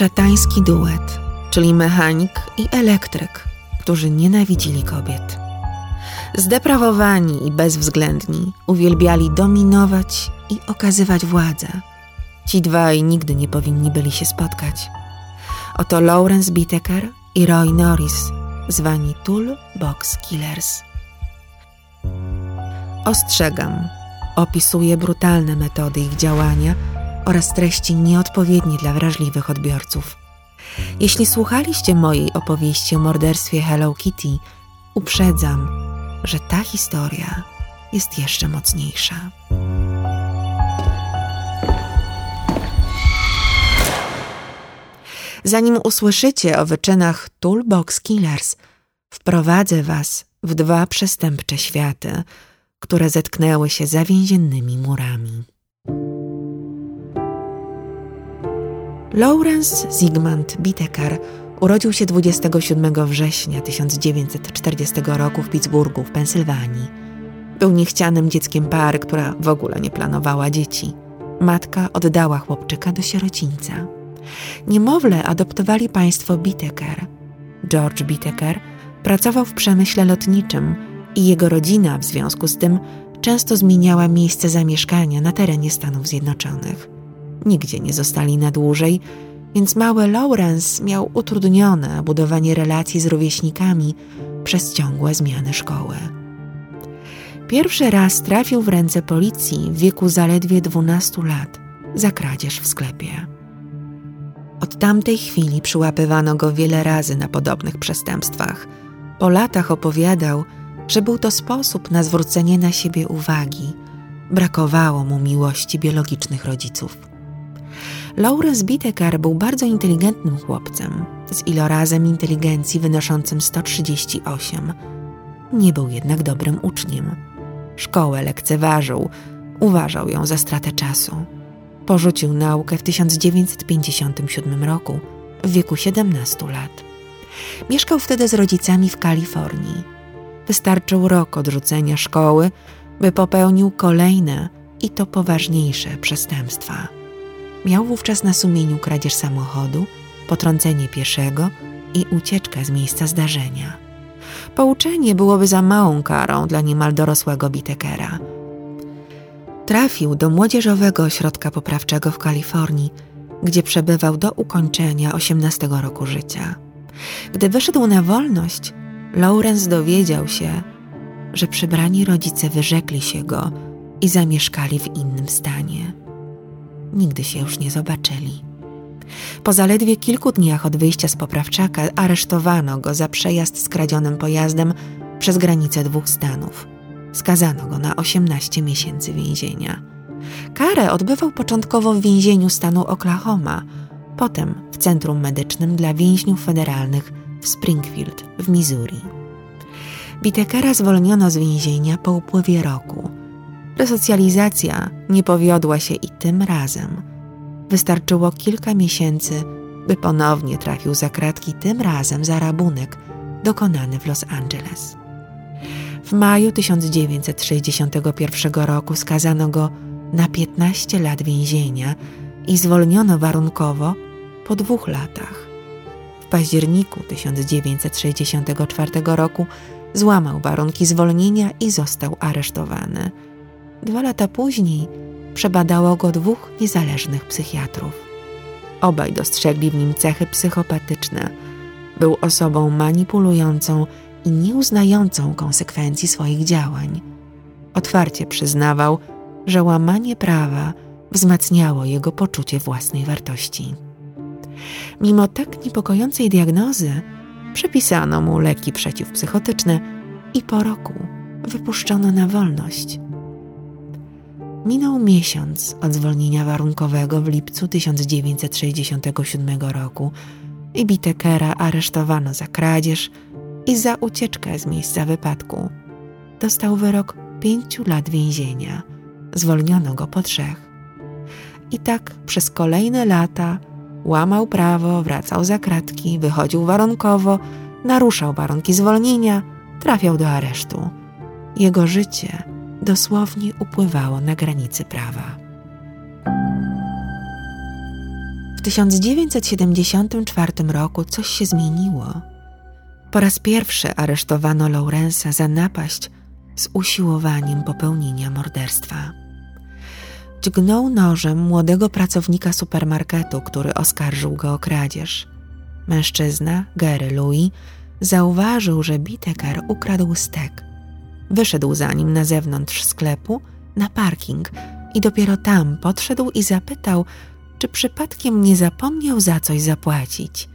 szatański duet, czyli mechanik i elektryk, którzy nienawidzili kobiet. Zdeprawowani i bezwzględni, uwielbiali dominować i okazywać władzę. Ci dwaj nigdy nie powinni byli się spotkać. Oto Lawrence Bittaker i Roy Norris, zwani Toolbox Killers. Ostrzegam, opisuję brutalne metody ich działania oraz treści nieodpowiednie dla wrażliwych odbiorców. Jeśli słuchaliście mojej opowieści o morderstwie Hello Kitty, uprzedzam, że ta historia jest jeszcze mocniejsza. Zanim usłyszycie o wyczynach Toolbox Killers, wprowadzę Was w dwa przestępcze światy, które zetknęły się za więziennymi murami. Lawrence Zygmunt Bitekar urodził się 27 września 1940 roku w Pittsburghu w Pensylwanii. Był niechcianym dzieckiem pary, która w ogóle nie planowała dzieci. Matka oddała chłopczyka do sierocińca. Niemowlę adoptowali państwo Biteker. George Biteker pracował w przemyśle lotniczym i jego rodzina w związku z tym często zmieniała miejsce zamieszkania na terenie Stanów Zjednoczonych. Nigdzie nie zostali na dłużej, więc mały Lawrence miał utrudnione budowanie relacji z rówieśnikami przez ciągłe zmiany szkoły. Pierwszy raz trafił w ręce policji w wieku zaledwie 12 lat za kradzież w sklepie. Od tamtej chwili przyłapywano go wiele razy na podobnych przestępstwach. Po latach opowiadał, że był to sposób na zwrócenie na siebie uwagi. Brakowało mu miłości biologicznych rodziców. Lawrence Bitekar był bardzo inteligentnym chłopcem, z ilorazem inteligencji wynoszącym 138. Nie był jednak dobrym uczniem. Szkołę lekceważył, uważał ją za stratę czasu. Porzucił naukę w 1957 roku, w wieku 17 lat. Mieszkał wtedy z rodzicami w Kalifornii. Wystarczył rok odrzucenia szkoły, by popełnił kolejne i to poważniejsze przestępstwa. Miał wówczas na sumieniu kradzież samochodu, potrącenie pieszego i ucieczkę z miejsca zdarzenia. Pouczenie byłoby za małą karą dla niemal dorosłego Bitekera – trafił do młodzieżowego ośrodka poprawczego w Kalifornii, gdzie przebywał do ukończenia 18 roku życia. Gdy wyszedł na wolność, Lawrence dowiedział się, że przybrani rodzice wyrzekli się go i zamieszkali w innym stanie. Nigdy się już nie zobaczyli. Po zaledwie kilku dniach od wyjścia z poprawczaka aresztowano go za przejazd skradzionym pojazdem przez granicę dwóch stanów. Skazano go na 18 miesięcy więzienia. Karę odbywał początkowo w więzieniu stanu Oklahoma, potem w Centrum Medycznym dla Więźniów Federalnych w Springfield w Missouri. Bitekera zwolniono z więzienia po upływie roku. Resocjalizacja nie powiodła się i tym razem. Wystarczyło kilka miesięcy, by ponownie trafił za kratki, tym razem za rabunek dokonany w Los Angeles. W maju 1961 roku skazano go na 15 lat więzienia i zwolniono warunkowo po dwóch latach. W październiku 1964 roku złamał warunki zwolnienia i został aresztowany. Dwa lata później przebadało go dwóch niezależnych psychiatrów. Obaj dostrzegli w nim cechy psychopatyczne. Był osobą manipulującą i nieuznającą konsekwencji swoich działań. Otwarcie przyznawał, że łamanie prawa wzmacniało jego poczucie własnej wartości. Mimo tak niepokojącej diagnozy, przepisano mu leki przeciwpsychotyczne i po roku wypuszczono na wolność. Minął miesiąc od zwolnienia warunkowego w lipcu 1967 roku i Bitekera aresztowano za kradzież, i za ucieczkę z miejsca wypadku. Dostał wyrok pięciu lat więzienia. Zwolniono go po trzech. I tak przez kolejne lata łamał prawo, wracał za kratki, wychodził warunkowo, naruszał warunki zwolnienia, trafiał do aresztu. Jego życie dosłownie upływało na granicy prawa. W 1974 roku coś się zmieniło. Po raz pierwszy aresztowano Lawrence'a za napaść z usiłowaniem popełnienia morderstwa. Dźgnął nożem młodego pracownika supermarketu, który oskarżył go o kradzież. Mężczyzna, Gary Louis, zauważył, że Biteker ukradł stek. Wyszedł za nim na zewnątrz sklepu, na parking i dopiero tam podszedł i zapytał, czy przypadkiem nie zapomniał za coś zapłacić.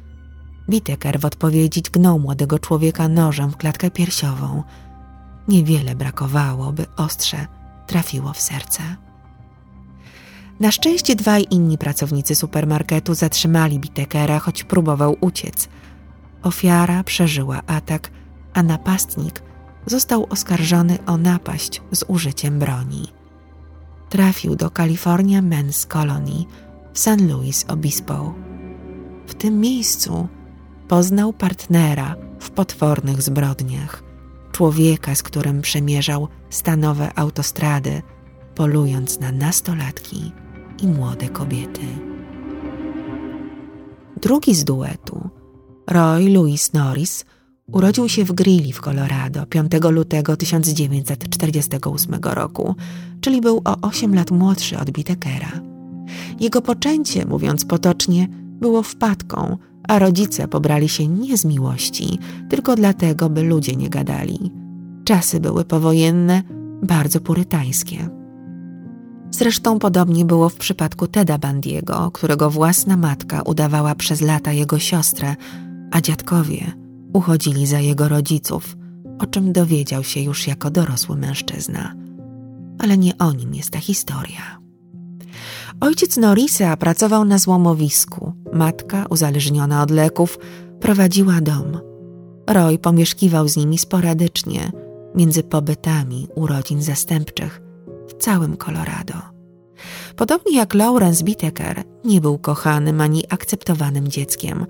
Biteker w odpowiedzi dźgnął młodego człowieka nożem w klatkę piersiową. Niewiele brakowało, by ostrze trafiło w serce. Na szczęście dwaj inni pracownicy supermarketu zatrzymali Bitekera, choć próbował uciec. Ofiara przeżyła atak, a napastnik został oskarżony o napaść z użyciem broni. Trafił do California Men's Colony w San Luis Obispo. W tym miejscu poznał partnera w potwornych zbrodniach, człowieka, z którym przemierzał stanowe autostrady, polując na nastolatki i młode kobiety. Drugi z duetu, Roy Louis Norris, urodził się w Greeley w Colorado 5 lutego 1948 roku, czyli był o 8 lat młodszy od Bitekera. Jego poczęcie, mówiąc potocznie, było wpadką, a rodzice pobrali się nie z miłości, tylko dlatego, by ludzie nie gadali. Czasy były powojenne, bardzo purytańskie. Zresztą podobnie było w przypadku Teda Bandiego, którego własna matka udawała przez lata jego siostrę, a dziadkowie uchodzili za jego rodziców, o czym dowiedział się już jako dorosły mężczyzna. Ale nie o nim jest ta historia. Ojciec Norisa pracował na złomowisku, matka, uzależniona od leków, prowadziła dom. Roy pomieszkiwał z nimi sporadycznie, między pobytami urodzin zastępczych w całym Colorado. Podobnie jak Lawrence Biteker, nie był kochanym ani akceptowanym dzieckiem.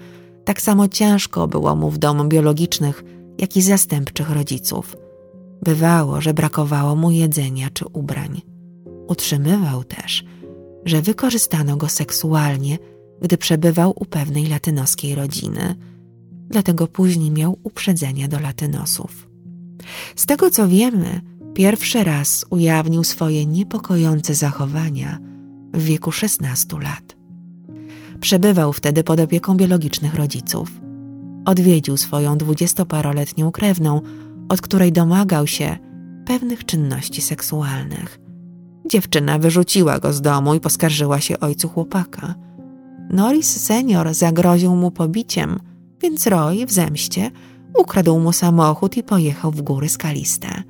Tak samo ciężko było mu w domu biologicznych, jak i zastępczych rodziców. Bywało, że brakowało mu jedzenia czy ubrań. Utrzymywał też, że wykorzystano go seksualnie, gdy przebywał u pewnej latynoskiej rodziny. Dlatego później miał uprzedzenia do latynosów. Z tego co wiemy, pierwszy raz ujawnił swoje niepokojące zachowania w wieku 16 lat. Przebywał wtedy pod opieką biologicznych rodziców. Odwiedził swoją dwudziestoparoletnią krewną, od której domagał się pewnych czynności seksualnych. Dziewczyna wyrzuciła go z domu i poskarżyła się ojcu chłopaka. Norris senior zagroził mu pobiciem, więc Roy w zemście ukradł mu samochód i pojechał w góry skaliste.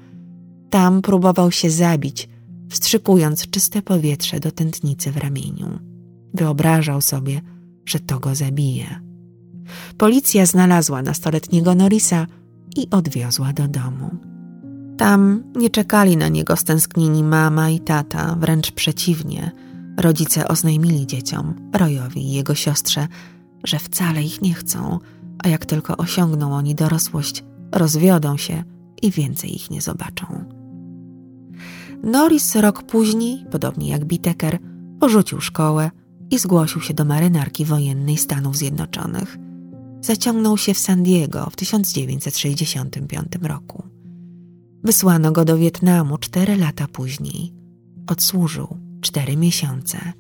Tam próbował się zabić, wstrzykując czyste powietrze do tętnicy w ramieniu. Wyobrażał sobie, że to go zabije. Policja znalazła nastoletniego Norisa i odwiozła do domu. Tam nie czekali na niego stęsknieni mama i tata, wręcz przeciwnie. Rodzice oznajmili dzieciom, Royowi i jego siostrze, że wcale ich nie chcą, a jak tylko osiągną oni dorosłość, rozwiodą się i więcej ich nie zobaczą. Norris rok później, podobnie jak Biteker, porzucił szkołę i zgłosił się do marynarki wojennej Stanów Zjednoczonych. Zaciągnął się w San Diego w 1965 roku. Wysłano go do Wietnamu cztery lata później. Odsłużył cztery miesiące.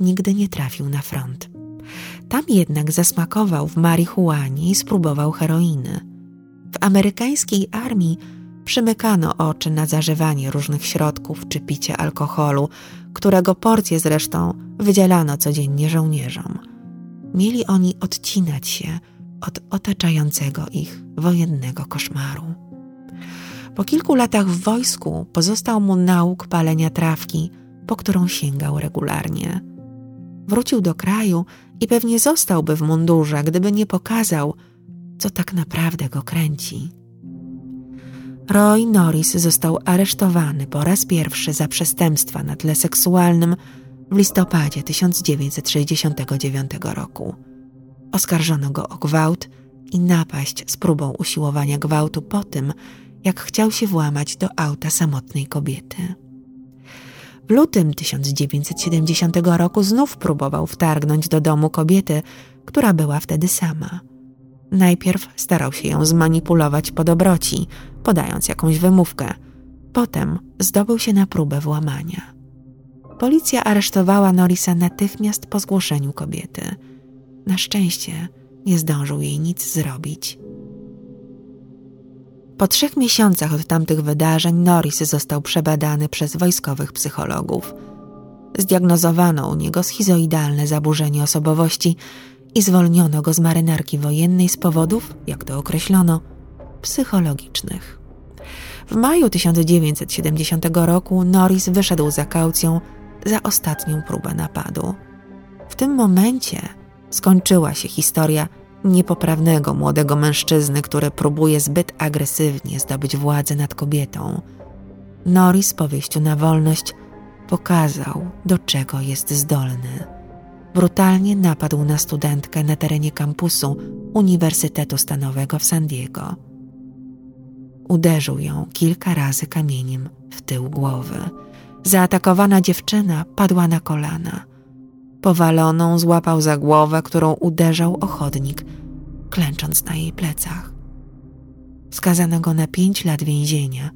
Nigdy nie trafił na front. Tam jednak zasmakował w marihuanie i spróbował heroiny. W amerykańskiej armii przymykano oczy na zażywanie różnych środków czy picie alkoholu, którego porcje zresztą wydzielano codziennie żołnierzom. Mieli oni odcinać się od otaczającego ich wojennego koszmaru. Po kilku latach w wojsku pozostał mu nauk palenia trawki, po którą sięgał regularnie. Wrócił do kraju i pewnie zostałby w mundurze, gdyby nie pokazał, co tak naprawdę go kręci. Roy Norris został aresztowany po raz pierwszy za przestępstwa na tle seksualnym w listopadzie 1969 roku. Oskarżono go o gwałt i napaść z próbą usiłowania gwałtu po tym, jak chciał się włamać do auta samotnej kobiety. W lutym 1970 roku znów próbował wtargnąć do domu kobiety, która była wtedy sama. Najpierw starał się ją zmanipulować po dobroci, podając jakąś wymówkę. Potem zdobył się na próbę włamania. Policja aresztowała Norisa natychmiast po zgłoszeniu kobiety. Na szczęście nie zdążył jej nic zrobić. Po trzech miesiącach od tamtych wydarzeń Norris został przebadany przez wojskowych psychologów. Zdiagnozowano u niego schizoidalne zaburzenie osobowości i zwolniono go z marynarki wojennej z powodów, jak to określono, psychologicznych. W maju 1970 roku Norris wyszedł za kaucją za ostatnią próbę napadu. W tym momencie skończyła się historia niepoprawnego młodego mężczyzny, który próbuje zbyt agresywnie zdobyć władzę nad kobietą. Norris po wyjściu na wolność pokazał, do czego jest zdolny. Brutalnie napadł na studentkę na terenie kampusu Uniwersytetu Stanowego w San Diego. Uderzył ją kilka razy kamieniem w tył głowy. Zaatakowana dziewczyna padła na kolana – Powaloną złapał za głowę, którą uderzał o chodnik, klęcząc na jej plecach. Skazano go na pięć lat więzienia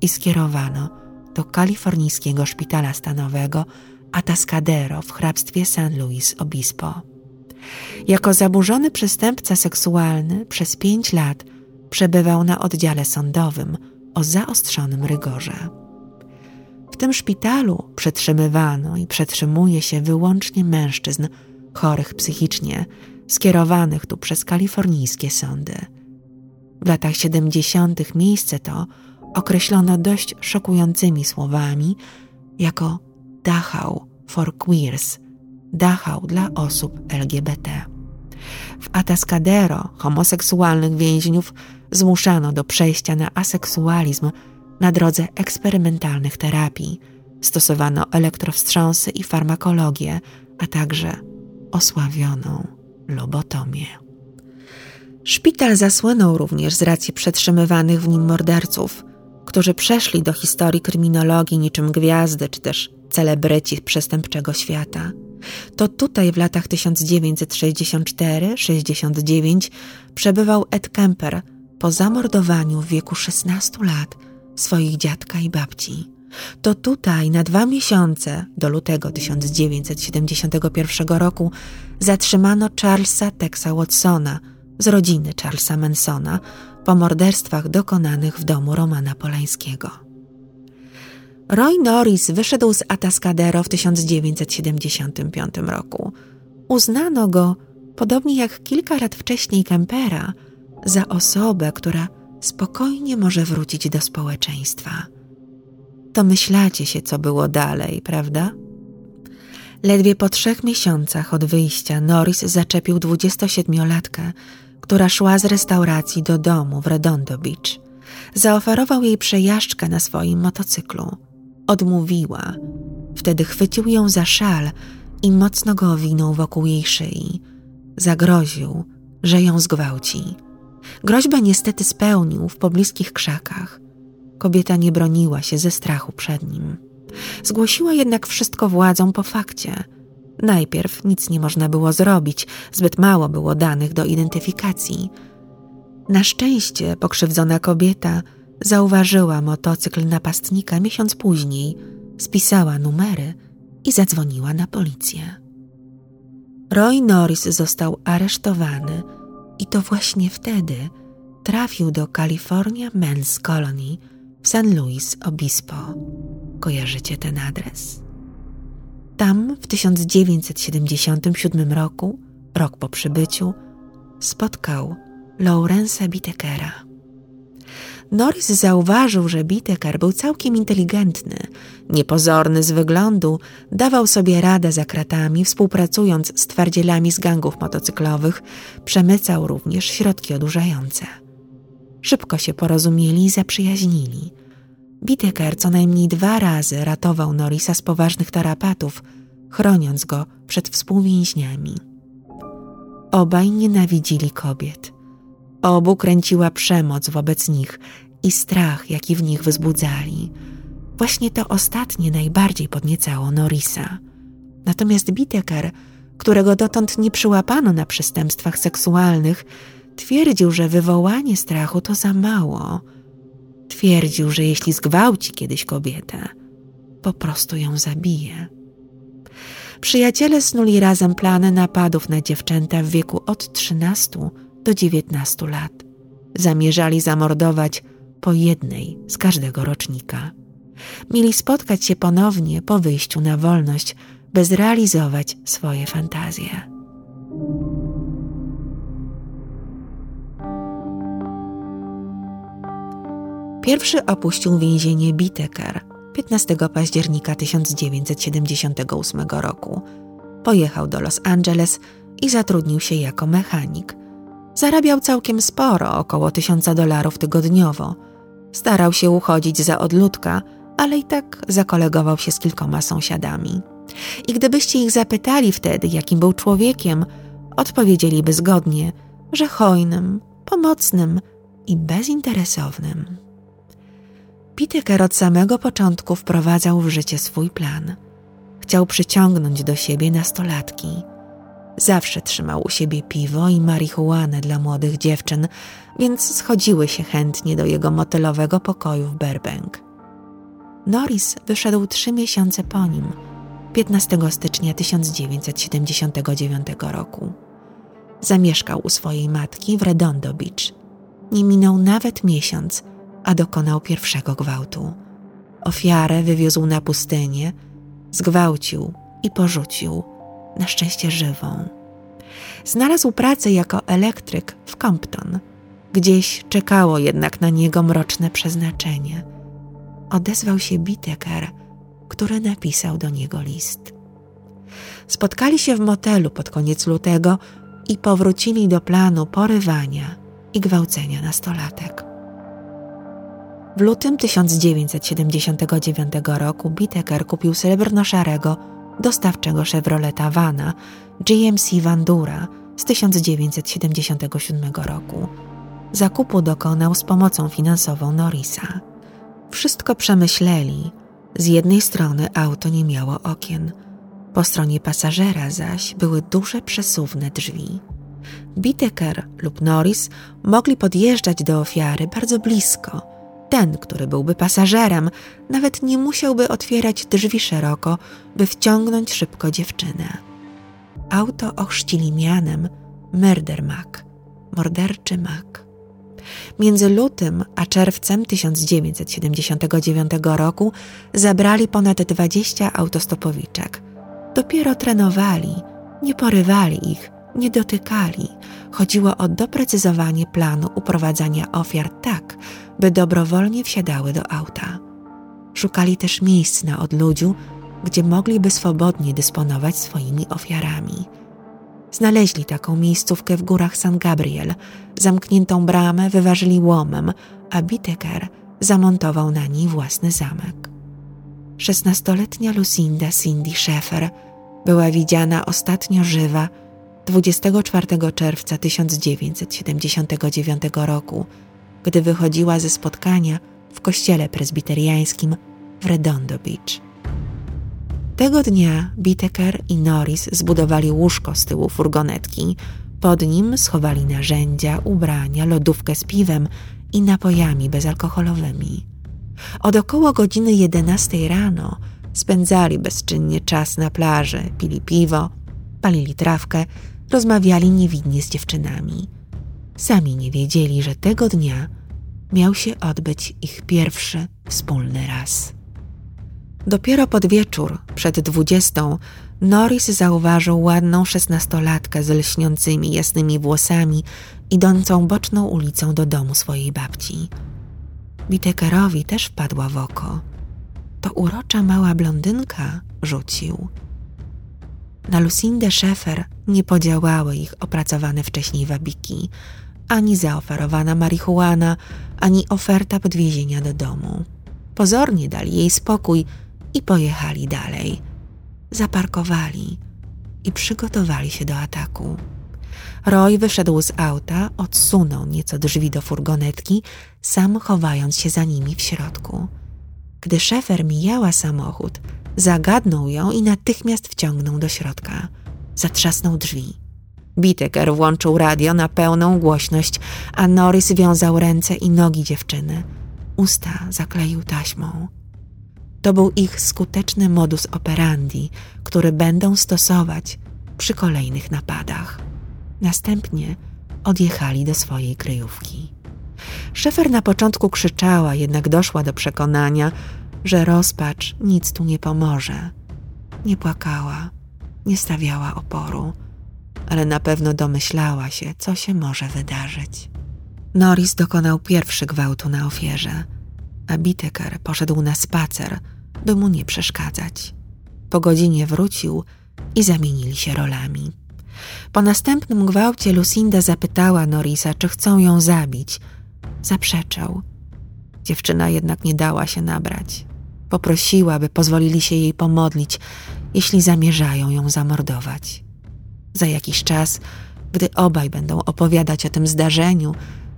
i skierowano do kalifornijskiego szpitala stanowego Atascadero w hrabstwie San Luis Obispo. Jako zaburzony przestępca seksualny przez pięć lat przebywał na oddziale sądowym o zaostrzonym rygorze tym szpitalu przetrzymywano i przetrzymuje się wyłącznie mężczyzn chorych psychicznie, skierowanych tu przez kalifornijskie sądy. W latach 70. miejsce to określono dość szokującymi słowami jako Dachau for Queers, Dachau dla osób LGBT. W Atascadero homoseksualnych więźniów zmuszano do przejścia na aseksualizm na drodze eksperymentalnych terapii. Stosowano elektrowstrząsy i farmakologię, a także osławioną lobotomię. Szpital zasłynął również z racji przetrzymywanych w nim morderców, którzy przeszli do historii kryminologii niczym gwiazdy czy też celebryci przestępczego świata. To tutaj w latach 1964-69 przebywał Ed Kemper po zamordowaniu w wieku 16 lat swoich dziadka i babci. To tutaj na dwa miesiące, do lutego 1971 roku, zatrzymano Charlesa Texa Watsona z rodziny Charlesa Mansona po morderstwach dokonanych w domu Romana Polańskiego. Roy Norris wyszedł z Atascadero w 1975 roku. Uznano go, podobnie jak kilka lat wcześniej Kempera, za osobę, która spokojnie może wrócić do społeczeństwa. To myślacie się, co było dalej, prawda? Ledwie po trzech miesiącach od wyjścia Norris zaczepił 27-latkę, która szła z restauracji do domu w Redondo Beach. Zaoferował jej przejażdżkę na swoim motocyklu. Odmówiła. Wtedy chwycił ją za szal i mocno go owinął wokół jej szyi. Zagroził, że ją zgwałci. Groźbę niestety spełnił w pobliskich krzakach. Kobieta nie broniła się ze strachu przed nim. Zgłosiła jednak wszystko władzom po fakcie. Najpierw nic nie można było zrobić, zbyt mało było danych do identyfikacji. Na szczęście pokrzywdzona kobieta zauważyła motocykl napastnika miesiąc później, spisała numery i zadzwoniła na policję. Roy Norris został aresztowany i to właśnie wtedy trafił do California Men's Colony w San Luis Obispo. Kojarzycie ten adres? Tam w 1977 roku, rok po przybyciu, spotkał Laurensa Bitekera. Norris zauważył, że Bitekar był całkiem inteligentny, niepozorny z wyglądu, dawał sobie radę za kratami, współpracując z twardzielami z gangów motocyklowych, przemycał również środki odurzające. Szybko się porozumieli i zaprzyjaźnili. Bitekar co najmniej dwa razy ratował Norrisa z poważnych tarapatów, chroniąc go przed współwięźniami. Obaj nienawidzili kobiet – Obu kręciła przemoc wobec nich i strach, jaki w nich wzbudzali. Właśnie to ostatnie najbardziej podniecało Norisa. Natomiast Biteker, którego dotąd nie przyłapano na przestępstwach seksualnych, twierdził, że wywołanie strachu to za mało. Twierdził, że jeśli zgwałci kiedyś kobietę, po prostu ją zabije. Przyjaciele snuli razem plany napadów na dziewczęta w wieku od 13 do 19 lat. Zamierzali zamordować po jednej z każdego rocznika. Mieli spotkać się ponownie po wyjściu na wolność, by zrealizować swoje fantazje. Pierwszy opuścił więzienie Biteker 15 października 1978 roku. Pojechał do Los Angeles i zatrudnił się jako mechanik. Zarabiał całkiem sporo, około tysiąca dolarów tygodniowo. Starał się uchodzić za odludka, ale i tak zakolegował się z kilkoma sąsiadami. I gdybyście ich zapytali wtedy, jakim był człowiekiem, odpowiedzieliby zgodnie, że hojnym, pomocnym i bezinteresownym. Piteker od samego początku wprowadzał w życie swój plan. Chciał przyciągnąć do siebie nastolatki. Zawsze trzymał u siebie piwo i marihuanę dla młodych dziewczyn, więc schodziły się chętnie do jego motelowego pokoju w Burbank. Norris wyszedł trzy miesiące po nim, 15 stycznia 1979 roku. Zamieszkał u swojej matki w Redondo Beach. Nie minął nawet miesiąc, a dokonał pierwszego gwałtu. Ofiarę wywiózł na pustynię, zgwałcił i porzucił, na szczęście żywą. Znalazł pracę jako elektryk w Compton. Gdzieś czekało jednak na niego mroczne przeznaczenie. Odezwał się Biteker, który napisał do niego list. Spotkali się w motelu pod koniec lutego i powrócili do planu porywania i gwałcenia nastolatek. W lutym 1979 roku Biteker kupił srebrno-szarego, dostawczego Chevroleta Vana GMC Vandura z 1977 roku. Zakupu dokonał z pomocą finansową Norrisa. Wszystko przemyśleli. Z jednej strony auto nie miało okien, po stronie pasażera zaś były duże przesuwne drzwi. Biteker lub Norris mogli podjeżdżać do ofiary bardzo blisko – ten, który byłby pasażerem, nawet nie musiałby otwierać drzwi szeroko, by wciągnąć szybko dziewczynę. Auto ochrzcili mianem Murder Mac, morderczy Mac. Między lutym a czerwcem 1979 roku zabrali ponad 20 autostopowiczek. Dopiero trenowali, nie porywali ich, nie dotykali. Chodziło o doprecyzowanie planu uprowadzania ofiar tak, by dobrowolnie wsiadały do auta. Szukali też miejsc na odludziu, gdzie mogliby swobodnie dysponować swoimi ofiarami. Znaleźli taką miejscówkę w górach San Gabriel. Zamkniętą bramę wyważyli łomem, a Biteker zamontował na niej własny zamek. Szesnastoletnia Lucinda Cindy Schaeffer była widziana ostatnio żywa 24 czerwca 1979 roku gdy wychodziła ze spotkania w kościele prezbiteriańskim w Redondo Beach. Tego dnia Biteker i Norris zbudowali łóżko z tyłu furgonetki. Pod nim schowali narzędzia, ubrania, lodówkę z piwem i napojami bezalkoholowymi. Od około godziny 11 rano spędzali bezczynnie czas na plaży, pili piwo, palili trawkę, rozmawiali niewidnie z dziewczynami. Sami nie wiedzieli, że tego dnia miał się odbyć ich pierwszy wspólny raz. Dopiero pod wieczór, przed dwudziestą, Norris zauważył ładną szesnastolatkę z lśniącymi jasnymi włosami, idącą boczną ulicą do domu swojej babci. Bitekerowi też wpadła w oko. To urocza mała blondynka, rzucił. Na Lucindę Szefer nie podziałały ich opracowane wcześniej wabiki – ani zaoferowana marihuana, ani oferta podwiezienia do domu. Pozornie dali jej spokój i pojechali dalej. Zaparkowali i przygotowali się do ataku. Roy wyszedł z auta, odsunął nieco drzwi do furgonetki, sam chowając się za nimi w środku. Gdy szefer mijała samochód, zagadnął ją i natychmiast wciągnął do środka. Zatrzasnął drzwi. Biteker włączył radio na pełną głośność, a Norris wiązał ręce i nogi dziewczyny. Usta zakleił taśmą. To był ich skuteczny modus operandi, który będą stosować przy kolejnych napadach. Następnie odjechali do swojej kryjówki. Szefer na początku krzyczała, jednak doszła do przekonania, że rozpacz nic tu nie pomoże. Nie płakała, nie stawiała oporu, ale na pewno domyślała się, co się może wydarzyć. Norris dokonał pierwszy gwałtu na ofierze, a Biteker poszedł na spacer, by mu nie przeszkadzać. Po godzinie wrócił i zamienili się rolami. Po następnym gwałcie Lucinda zapytała Norisa, czy chcą ją zabić. Zaprzeczał. Dziewczyna jednak nie dała się nabrać. Poprosiła, by pozwolili się jej pomodlić, jeśli zamierzają ją zamordować. Za jakiś czas, gdy obaj będą opowiadać o tym zdarzeniu,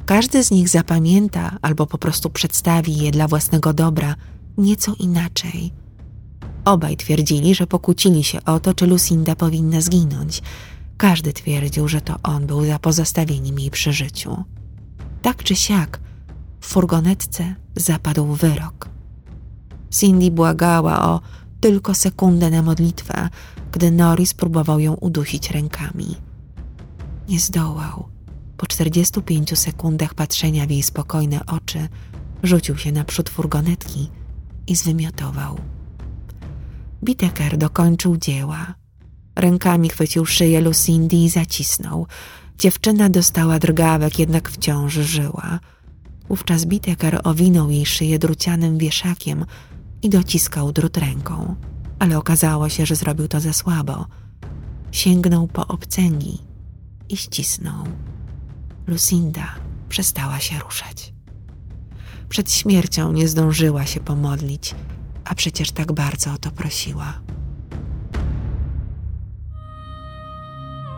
każdy z nich zapamięta albo po prostu przedstawi je dla własnego dobra nieco inaczej. Obaj twierdzili, że pokłócili się o to, czy Lucinda powinna zginąć. Każdy twierdził, że to on był za pozostawieniem jej przy życiu. Tak czy siak, w furgonetce zapadł wyrok. Cindy błagała o tylko sekundę na modlitwę, gdy Norris próbował ją udusić rękami. Nie zdołał. Po 45 sekundach patrzenia w jej spokojne oczy, rzucił się naprzód furgonetki i zwymiotował. Biteker dokończył dzieła. Rękami chwycił szyję Lucindy i zacisnął. Dziewczyna dostała drgawek, jednak wciąż żyła. Wówczas Biteker owinął jej szyję drucianym wieszakiem i dociskał drut ręką, ale okazało się, że zrobił to za słabo. Sięgnął po obcęgi i ścisnął. Lucinda przestała się ruszać. Przed śmiercią nie zdążyła się pomodlić, a przecież tak bardzo o to prosiła.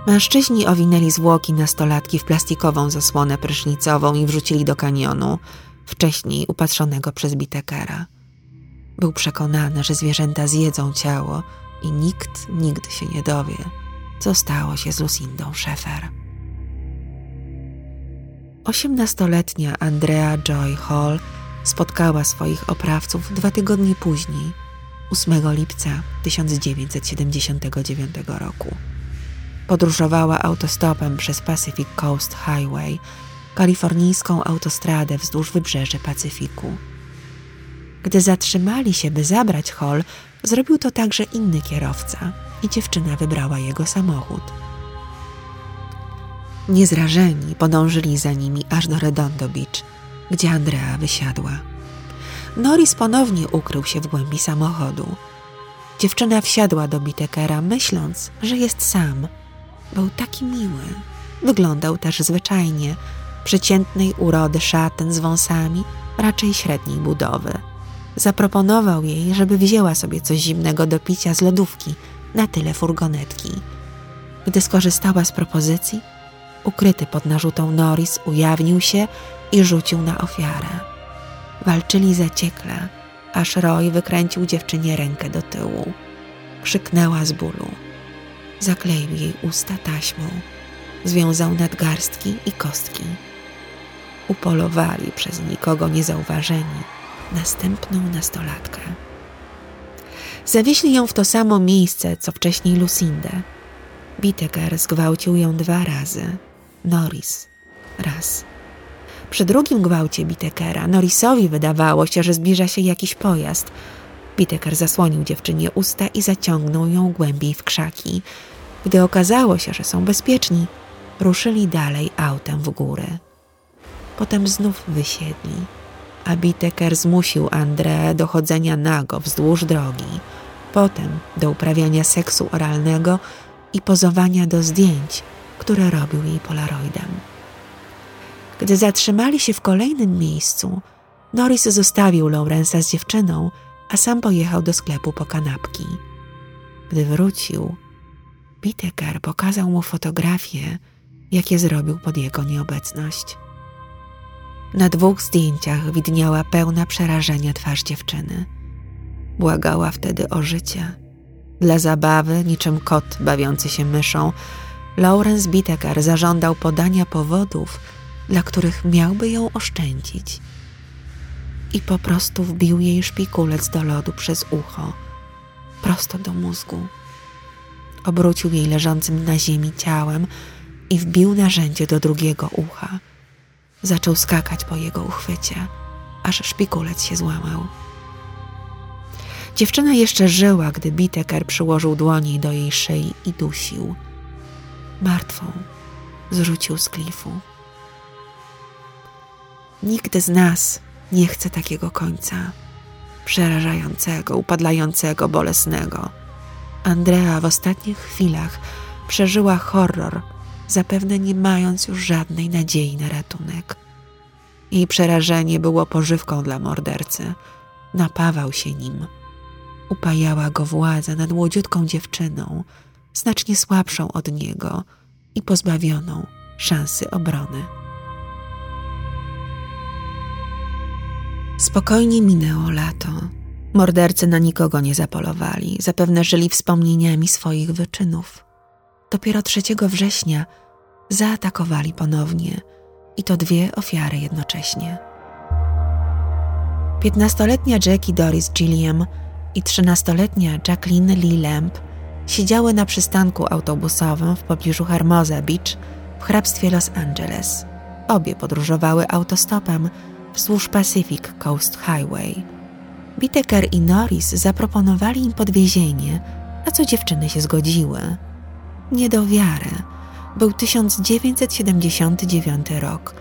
Mężczyźni owinęli zwłoki nastolatki w plastikową zasłonę prysznicową i wrzucili do kanionu, wcześniej upatrzonego przez Bitekera. Był przekonany, że zwierzęta zjedzą ciało i nikt nigdy się nie dowie, co stało się z Lucindą Szefer. Osiemnastoletnia Andrea Joy Hall spotkała swoich oprawców dwa tygodnie później, 8 lipca 1979 roku. Podróżowała autostopem przez Pacific Coast Highway, kalifornijską autostradę wzdłuż wybrzeży Pacyfiku. Gdy zatrzymali się, by zabrać Hall, zrobił to także inny kierowca i dziewczyna wybrała jego samochód. Niezrażeni podążyli za nimi aż do Redondo Beach, gdzie Andrea wysiadła. Norris ponownie ukrył się w głębi samochodu. Dziewczyna wsiadła do Bitekera, myśląc, że jest sam. Był taki miły. Wyglądał też zwyczajnie, przeciętnej urody szatan z wąsami, raczej średniej budowy. Zaproponował jej, żeby wzięła sobie coś zimnego do picia z lodówki na tyle furgonetki. Gdy skorzystała z propozycji, ukryty pod narzutą Norris ujawnił się i rzucił na ofiarę. Walczyli zaciekle, aż Roy wykręcił dziewczynie rękę do tyłu. Krzyknęła z bólu. Zakleił jej usta taśmą, związał nadgarstki i kostki. Upolowali przez nikogo niezauważeni następną nastolatkę. Zawieźli ją w to samo miejsce, co wcześniej Lucindę. Biteker zgwałcił ją dwa razy, Norris raz. Przy drugim gwałcie Bitekera Norrisowi wydawało się, że zbliża się jakiś pojazd. Biteker zasłonił dziewczynie usta i zaciągnął ją głębiej w krzaki. Gdy okazało się, że są bezpieczni, ruszyli dalej autem w górę. Potem znów wysiedli, a Biteker zmusił Andrę do chodzenia nago wzdłuż drogi, potem do uprawiania seksu oralnego i pozowania do zdjęć, które robił jej polaroidem. Gdy zatrzymali się w kolejnym miejscu, Norris zostawił Laurensa z dziewczyną, a sam pojechał do sklepu po kanapki. Gdy wrócił, Biteker pokazał mu fotografie, jakie zrobił pod jego nieobecność. Na dwóch zdjęciach widniała pełna przerażenia twarz dziewczyny. Błagała wtedy o życie. Dla zabawy, niczym kot bawiący się myszą, Lawrence Bittaker zażądał podania powodów, dla których miałby ją oszczędzić. I po prostu wbił jej szpikulec do lodu przez ucho, prosto do mózgu. Obrócił jej leżącym na ziemi ciałem i wbił narzędzie do drugiego ucha. Zaczął skakać po jego uchwycie, aż szpikulec się złamał. Dziewczyna jeszcze żyła, gdy Biteker przyłożył dłoni do jej szyi i dusił. Martwą zrzucił z klifu. Nikt z nas nie chce takiego końca. Przerażającego, upadlającego, bolesnego. Andrea w ostatnich chwilach przeżyła horror, zapewne nie mając już żadnej nadziei na ratunek. Jej przerażenie było pożywką dla mordercy. Napawał się nim. Upajała go władza nad młodziutką dziewczyną, znacznie słabszą od niego i pozbawioną szansy obrony. Spokojnie minęło lato. Mordercy na nikogo nie zapolowali, zapewne żyli wspomnieniami swoich wyczynów. Dopiero 3 września zaatakowali ponownie i to dwie ofiary jednocześnie. Piętnastoletnia Jackie Doris Gilliam i trzynastoletnia Jacqueline Lee Lamp siedziały na przystanku autobusowym w pobliżu Hermosa Beach w hrabstwie Los Angeles. Obie podróżowały autostopem wzdłuż Pacific Coast Highway. Biteker i Norris zaproponowali im podwiezienie, na co dziewczyny się zgodziły. Nie do wiary. Był 1979 rok,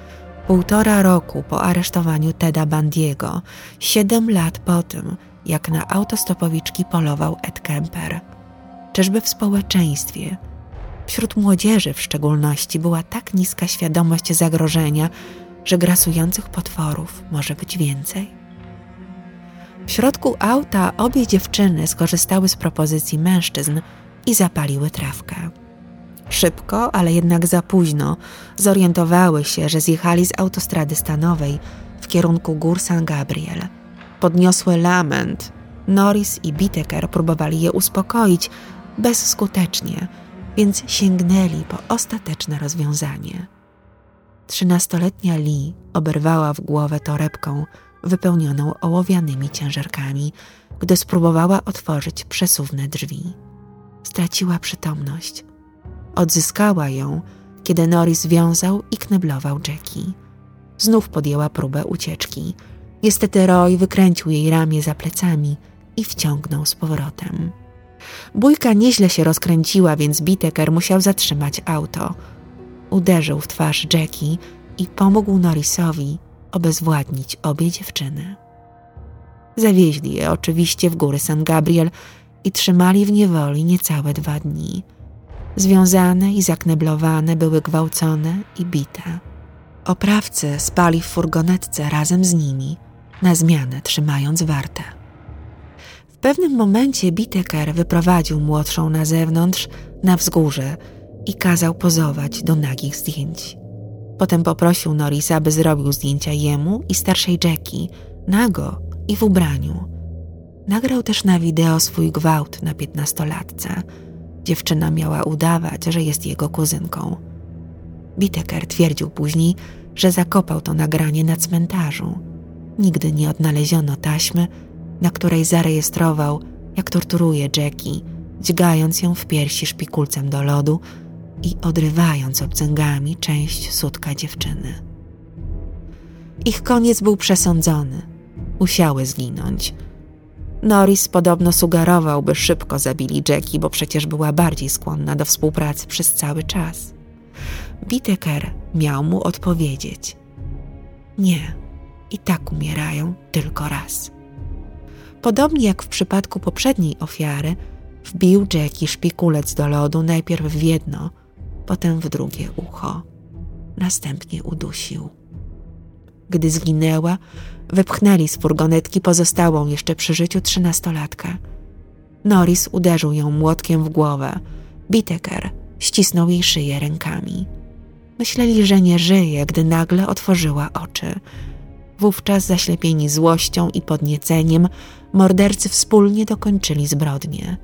półtora roku po aresztowaniu Teda Bandiego, siedem lat po tym, jak na autostopowiczki polował Ed Kemper. Czyżby w społeczeństwie, wśród młodzieży w szczególności, była tak niska świadomość zagrożenia, że grasujących potworów może być więcej? W środku auta obie dziewczyny skorzystały z propozycji mężczyzn i zapaliły trawkę. Szybko, ale jednak za późno, zorientowały się, że zjechali z autostrady stanowej w kierunku gór San Gabriel. Podniosły lament. Norris i Biteker próbowali je uspokoić, bezskutecznie, więc sięgnęli po ostateczne rozwiązanie. Trzynastoletnia Lee oberwała w głowę torebką wypełnioną ołowianymi ciężarkami, gdy spróbowała otworzyć przesuwne drzwi. Straciła przytomność. Odzyskała ją, kiedy Norris wiązał i kneblował Jackie. Znów podjęła próbę ucieczki. Niestety Roy wykręcił jej ramię za plecami i wciągnął z powrotem. Bójka nieźle się rozkręciła, więc Biteker musiał zatrzymać auto. Uderzył w twarz Jackie i pomógł Norrisowi obezwładnić obie dziewczyny. Zawieźli je oczywiście w góry San Gabriel i trzymali w niewoli niecałe dwa dni. Związane i zakneblowane były gwałcone i bite. Oprawcy spali w furgonetce razem z nimi, na zmianę trzymając wartę pewnym momencie Biteker wyprowadził młodszą na zewnątrz, na wzgórze i kazał pozować do nagich zdjęć. Potem poprosił Norisa, aby zrobił zdjęcia jemu i starszej Jackie, nago i w ubraniu. Nagrał też na wideo swój gwałt na piętnastolatce. Dziewczyna miała udawać, że jest jego kuzynką. Biteker twierdził później, że zakopał to nagranie na cmentarzu. Nigdy nie odnaleziono taśmy, na której zarejestrował, jak torturuje Jackie, dźgając ją w piersi szpikulcem do lodu i odrywając obcęgami część sutka dziewczyny. Ich koniec był przesądzony. Musiały zginąć. Norris podobno sugerował, by szybko zabili Jackie, bo przecież była bardziej skłonna do współpracy przez cały czas. Biteker miał mu odpowiedzieć: Nie, i tak umierają tylko raz. Podobnie jak w przypadku poprzedniej ofiary, wbił Jackie szpikulec do lodu najpierw w jedno, potem w drugie ucho. Następnie udusił. Gdy zginęła, wypchnęli z furgonetki pozostałą jeszcze przy życiu trzynastolatkę. Norris uderzył ją młotkiem w głowę. Biteker ścisnął jej szyję rękami. Myśleli, że nie żyje, gdy nagle otworzyła oczy. Wówczas, zaślepieni złością i podnieceniem, mordercy wspólnie dokończyli zbrodnię.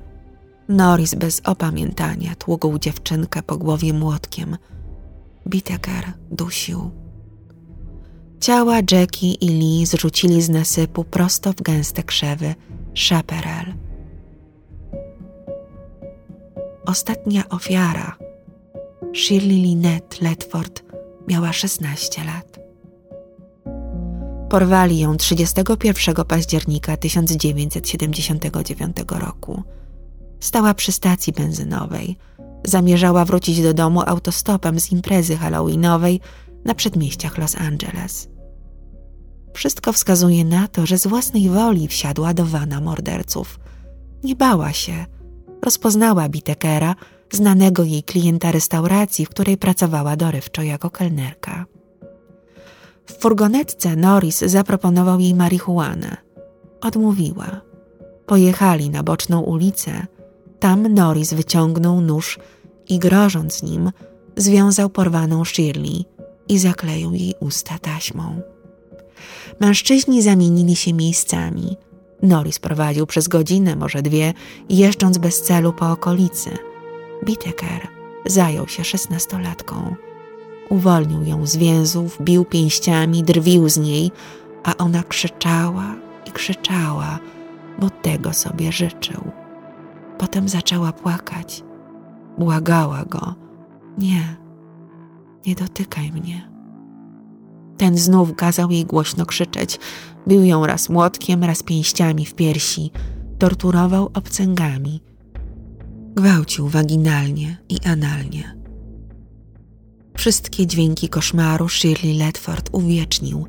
Norris bez opamiętania tługł dziewczynkę po głowie młotkiem. Biteker dusił. Ciała Jackie i Lee zrzucili z nasypu prosto w gęste krzewy Chaparral. Ostatnia ofiara, Shirley Lynette Ledford, miała 16 lat. Porwali ją 31 października 1979 roku. Stała przy stacji benzynowej. Zamierzała wrócić do domu autostopem z imprezy halloweenowej na przedmieściach Los Angeles. Wszystko wskazuje na to, że z własnej woli wsiadła do wana morderców. Nie bała się. Rozpoznała Bitekera, znanego jej klienta restauracji, w której pracowała dorywczo jako kelnerka. W furgonetce Norris zaproponował jej marihuanę. Odmówiła. Pojechali na boczną ulicę. Tam Norris wyciągnął nóż i grożąc nim, związał porwaną Shirley i zakleił jej usta taśmą. Mężczyźni zamienili się miejscami. Norris prowadził przez godzinę, może dwie, jeżdżąc bez celu po okolicy. Biteker zajął się szesnastolatką. Uwolnił ją z więzów, bił pięściami, drwił z niej, a ona krzyczała i krzyczała, bo tego sobie życzył. Potem zaczęła płakać. Błagała go: Nie, nie dotykaj mnie. Ten znów kazał jej głośno krzyczeć. Bił ją raz młotkiem, raz pięściami w piersi. Torturował obcęgami. Gwałcił waginalnie i analnie. Wszystkie dźwięki koszmaru Shirley Ledford uwiecznił.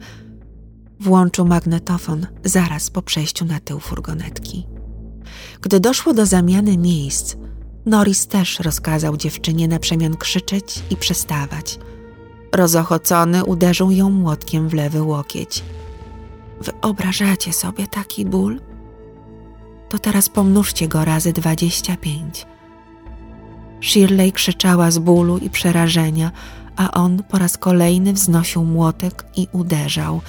Włączył magnetofon zaraz po przejściu na tył furgonetki. Gdy doszło do zamiany miejsc, Norris też rozkazał dziewczynie na przemian krzyczeć i przestawać. Rozochocony uderzył ją młotkiem w lewy łokieć. Wyobrażacie sobie taki ból? To teraz pomnóżcie go razy dwadzieścia pięć. Shirley krzyczała z bólu i przerażenia, a on po raz kolejny wznosił młotek i uderzał.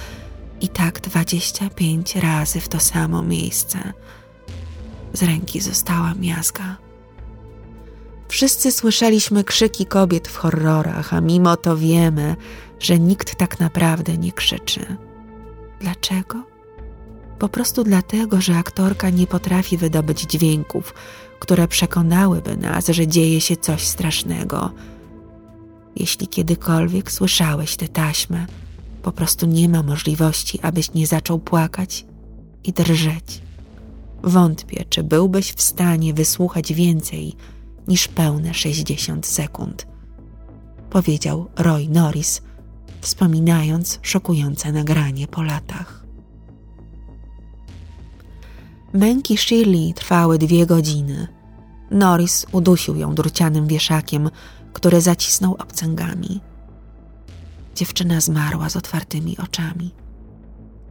I tak dwadzieścia pięć razy w to samo miejsce. Z ręki została miazga. Wszyscy słyszeliśmy krzyki kobiet w horrorach, a mimo to wiemy, że nikt tak naprawdę nie krzyczy. Dlaczego? Po prostu dlatego, że aktorka nie potrafi wydobyć dźwięków, które przekonałyby nas, że dzieje się coś strasznego. Jeśli kiedykolwiek słyszałeś tę taśmę, po prostu nie ma możliwości, abyś nie zaczął płakać i drżeć. Wątpię, czy byłbyś w stanie wysłuchać więcej niż pełne 60 sekund, powiedział Roy Norris, wspominając szokujące nagranie po latach. Męki Shirley trwały dwie godziny. Norris udusił ją drucianym wieszakiem, który zacisnął obcęgami. Dziewczyna zmarła z otwartymi oczami.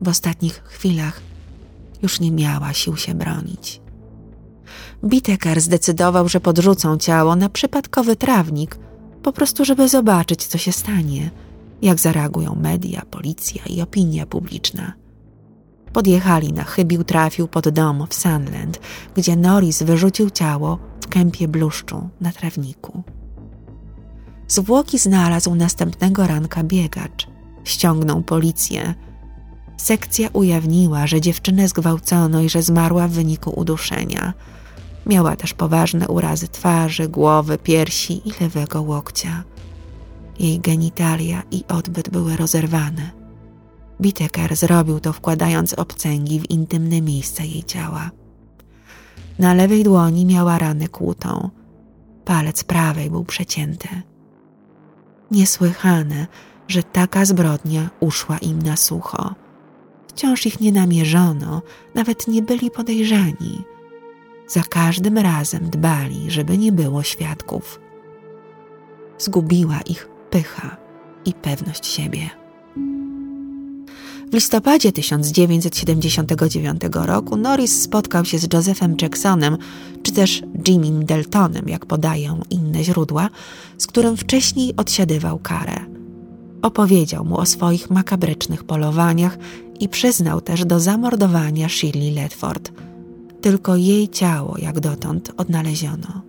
W ostatnich chwilach już nie miała sił się bronić. Biteker zdecydował, że podrzucą ciało na przypadkowy trawnik, po prostu żeby zobaczyć, co się stanie, jak zareagują media, policja i opinia publiczna. Podjechali na chybił trafił pod dom w Sunland, gdzie Norris wyrzucił ciało w kępie bluszczu na trawniku. Zwłoki znalazł następnego ranka biegacz. Ściągnął policję. Sekcja ujawniła, że dziewczynę zgwałcono i że zmarła w wyniku uduszenia – Miała też poważne urazy twarzy, głowy, piersi i lewego łokcia. Jej genitalia i odbyt były rozerwane. Biteker zrobił to wkładając obcęgi w intymne miejsca jej ciała. Na lewej dłoni miała ranę kłutą. Palec prawej był przecięty. Niesłychane, że taka zbrodnia uszła im na sucho. Wciąż ich nie namierzono, nawet nie byli podejrzani za każdym razem dbali, żeby nie było świadków. Zgubiła ich pycha i pewność siebie. W listopadzie 1979 roku Norris spotkał się z Josephem Jacksonem, czy też Jimmym Deltonem, jak podają inne źródła, z którym wcześniej odsiadywał karę. Opowiedział mu o swoich makabrycznych polowaniach i przyznał też do zamordowania Shirley Ledford. Tylko jej ciało, jak dotąd, odnaleziono.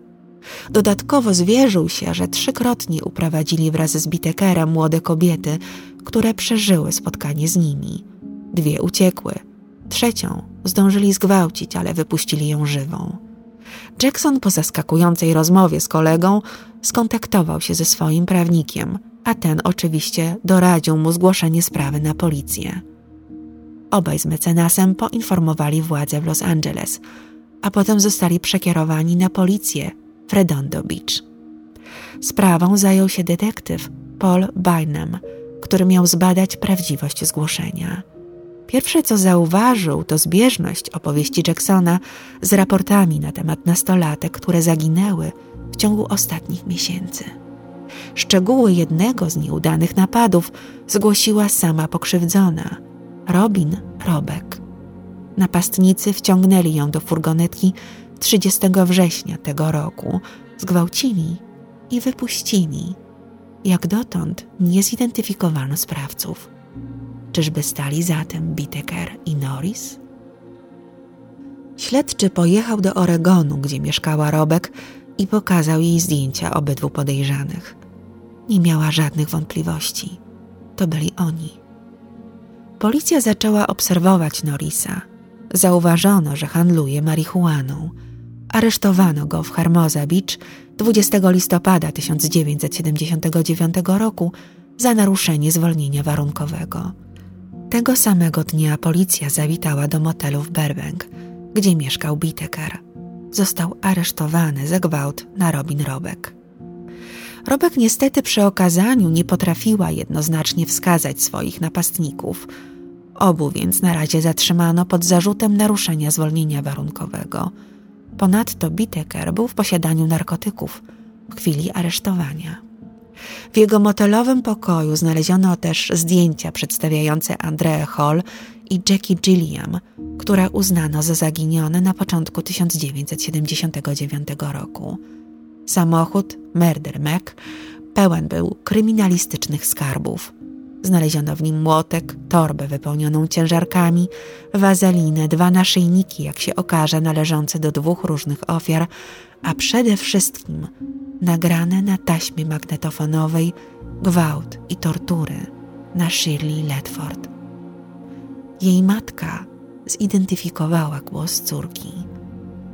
Dodatkowo zwierzył się, że trzykrotnie uprowadzili wraz z Bitekerem młode kobiety, które przeżyły spotkanie z nimi. Dwie uciekły, trzecią zdążyli zgwałcić, ale wypuścili ją żywą. Jackson po zaskakującej rozmowie z kolegą skontaktował się ze swoim prawnikiem, a ten oczywiście doradził mu zgłoszenie sprawy na policję. Obaj z mecenasem poinformowali władze w Los Angeles, a potem zostali przekierowani na policję w Redondo Beach. Sprawą zajął się detektyw Paul Bynum, który miał zbadać prawdziwość zgłoszenia. Pierwsze, co zauważył, to zbieżność opowieści Jacksona z raportami na temat nastolatek, które zaginęły w ciągu ostatnich miesięcy. Szczegóły jednego z nieudanych napadów zgłosiła sama pokrzywdzona, Robin Robek. Napastnicy wciągnęli ją do furgonetki 30 września tego roku, zgwałcili i wypuścili. Jak dotąd nie zidentyfikowano sprawców. Czyżby stali zatem Biteker i Norris? Śledczy pojechał do Oregonu, gdzie mieszkała Robek i pokazał jej zdjęcia obydwu podejrzanych. Nie miała żadnych wątpliwości. To byli oni. Policja zaczęła obserwować Norrisa. Zauważono, że handluje marihuaną. Aresztowano go w Hermosa Beach 20 listopada 1979 roku za naruszenie zwolnienia warunkowego. Tego samego dnia policja zawitała do motelu w Burbank, gdzie mieszkał Biteker. Został aresztowany za gwałt na Robin Robek. Robek niestety przy okazaniu nie potrafiła jednoznacznie wskazać swoich napastników. Obu więc na razie zatrzymano pod zarzutem naruszenia zwolnienia warunkowego. Ponadto Biteker był w posiadaniu narkotyków w chwili aresztowania. W jego motelowym pokoju znaleziono też zdjęcia przedstawiające Andrea Hall i Jackie Gilliam, które uznano za zaginione na początku 1979 roku. Samochód Murder Mac pełen był kryminalistycznych skarbów. Znaleziono w nim młotek, torbę wypełnioną ciężarkami, wazelinę, dwa naszyjniki, jak się okaże, należące do dwóch różnych ofiar, a przede wszystkim nagrane na taśmie magnetofonowej gwałt i tortury na Shirley Ledford. Jej matka zidentyfikowała głos córki.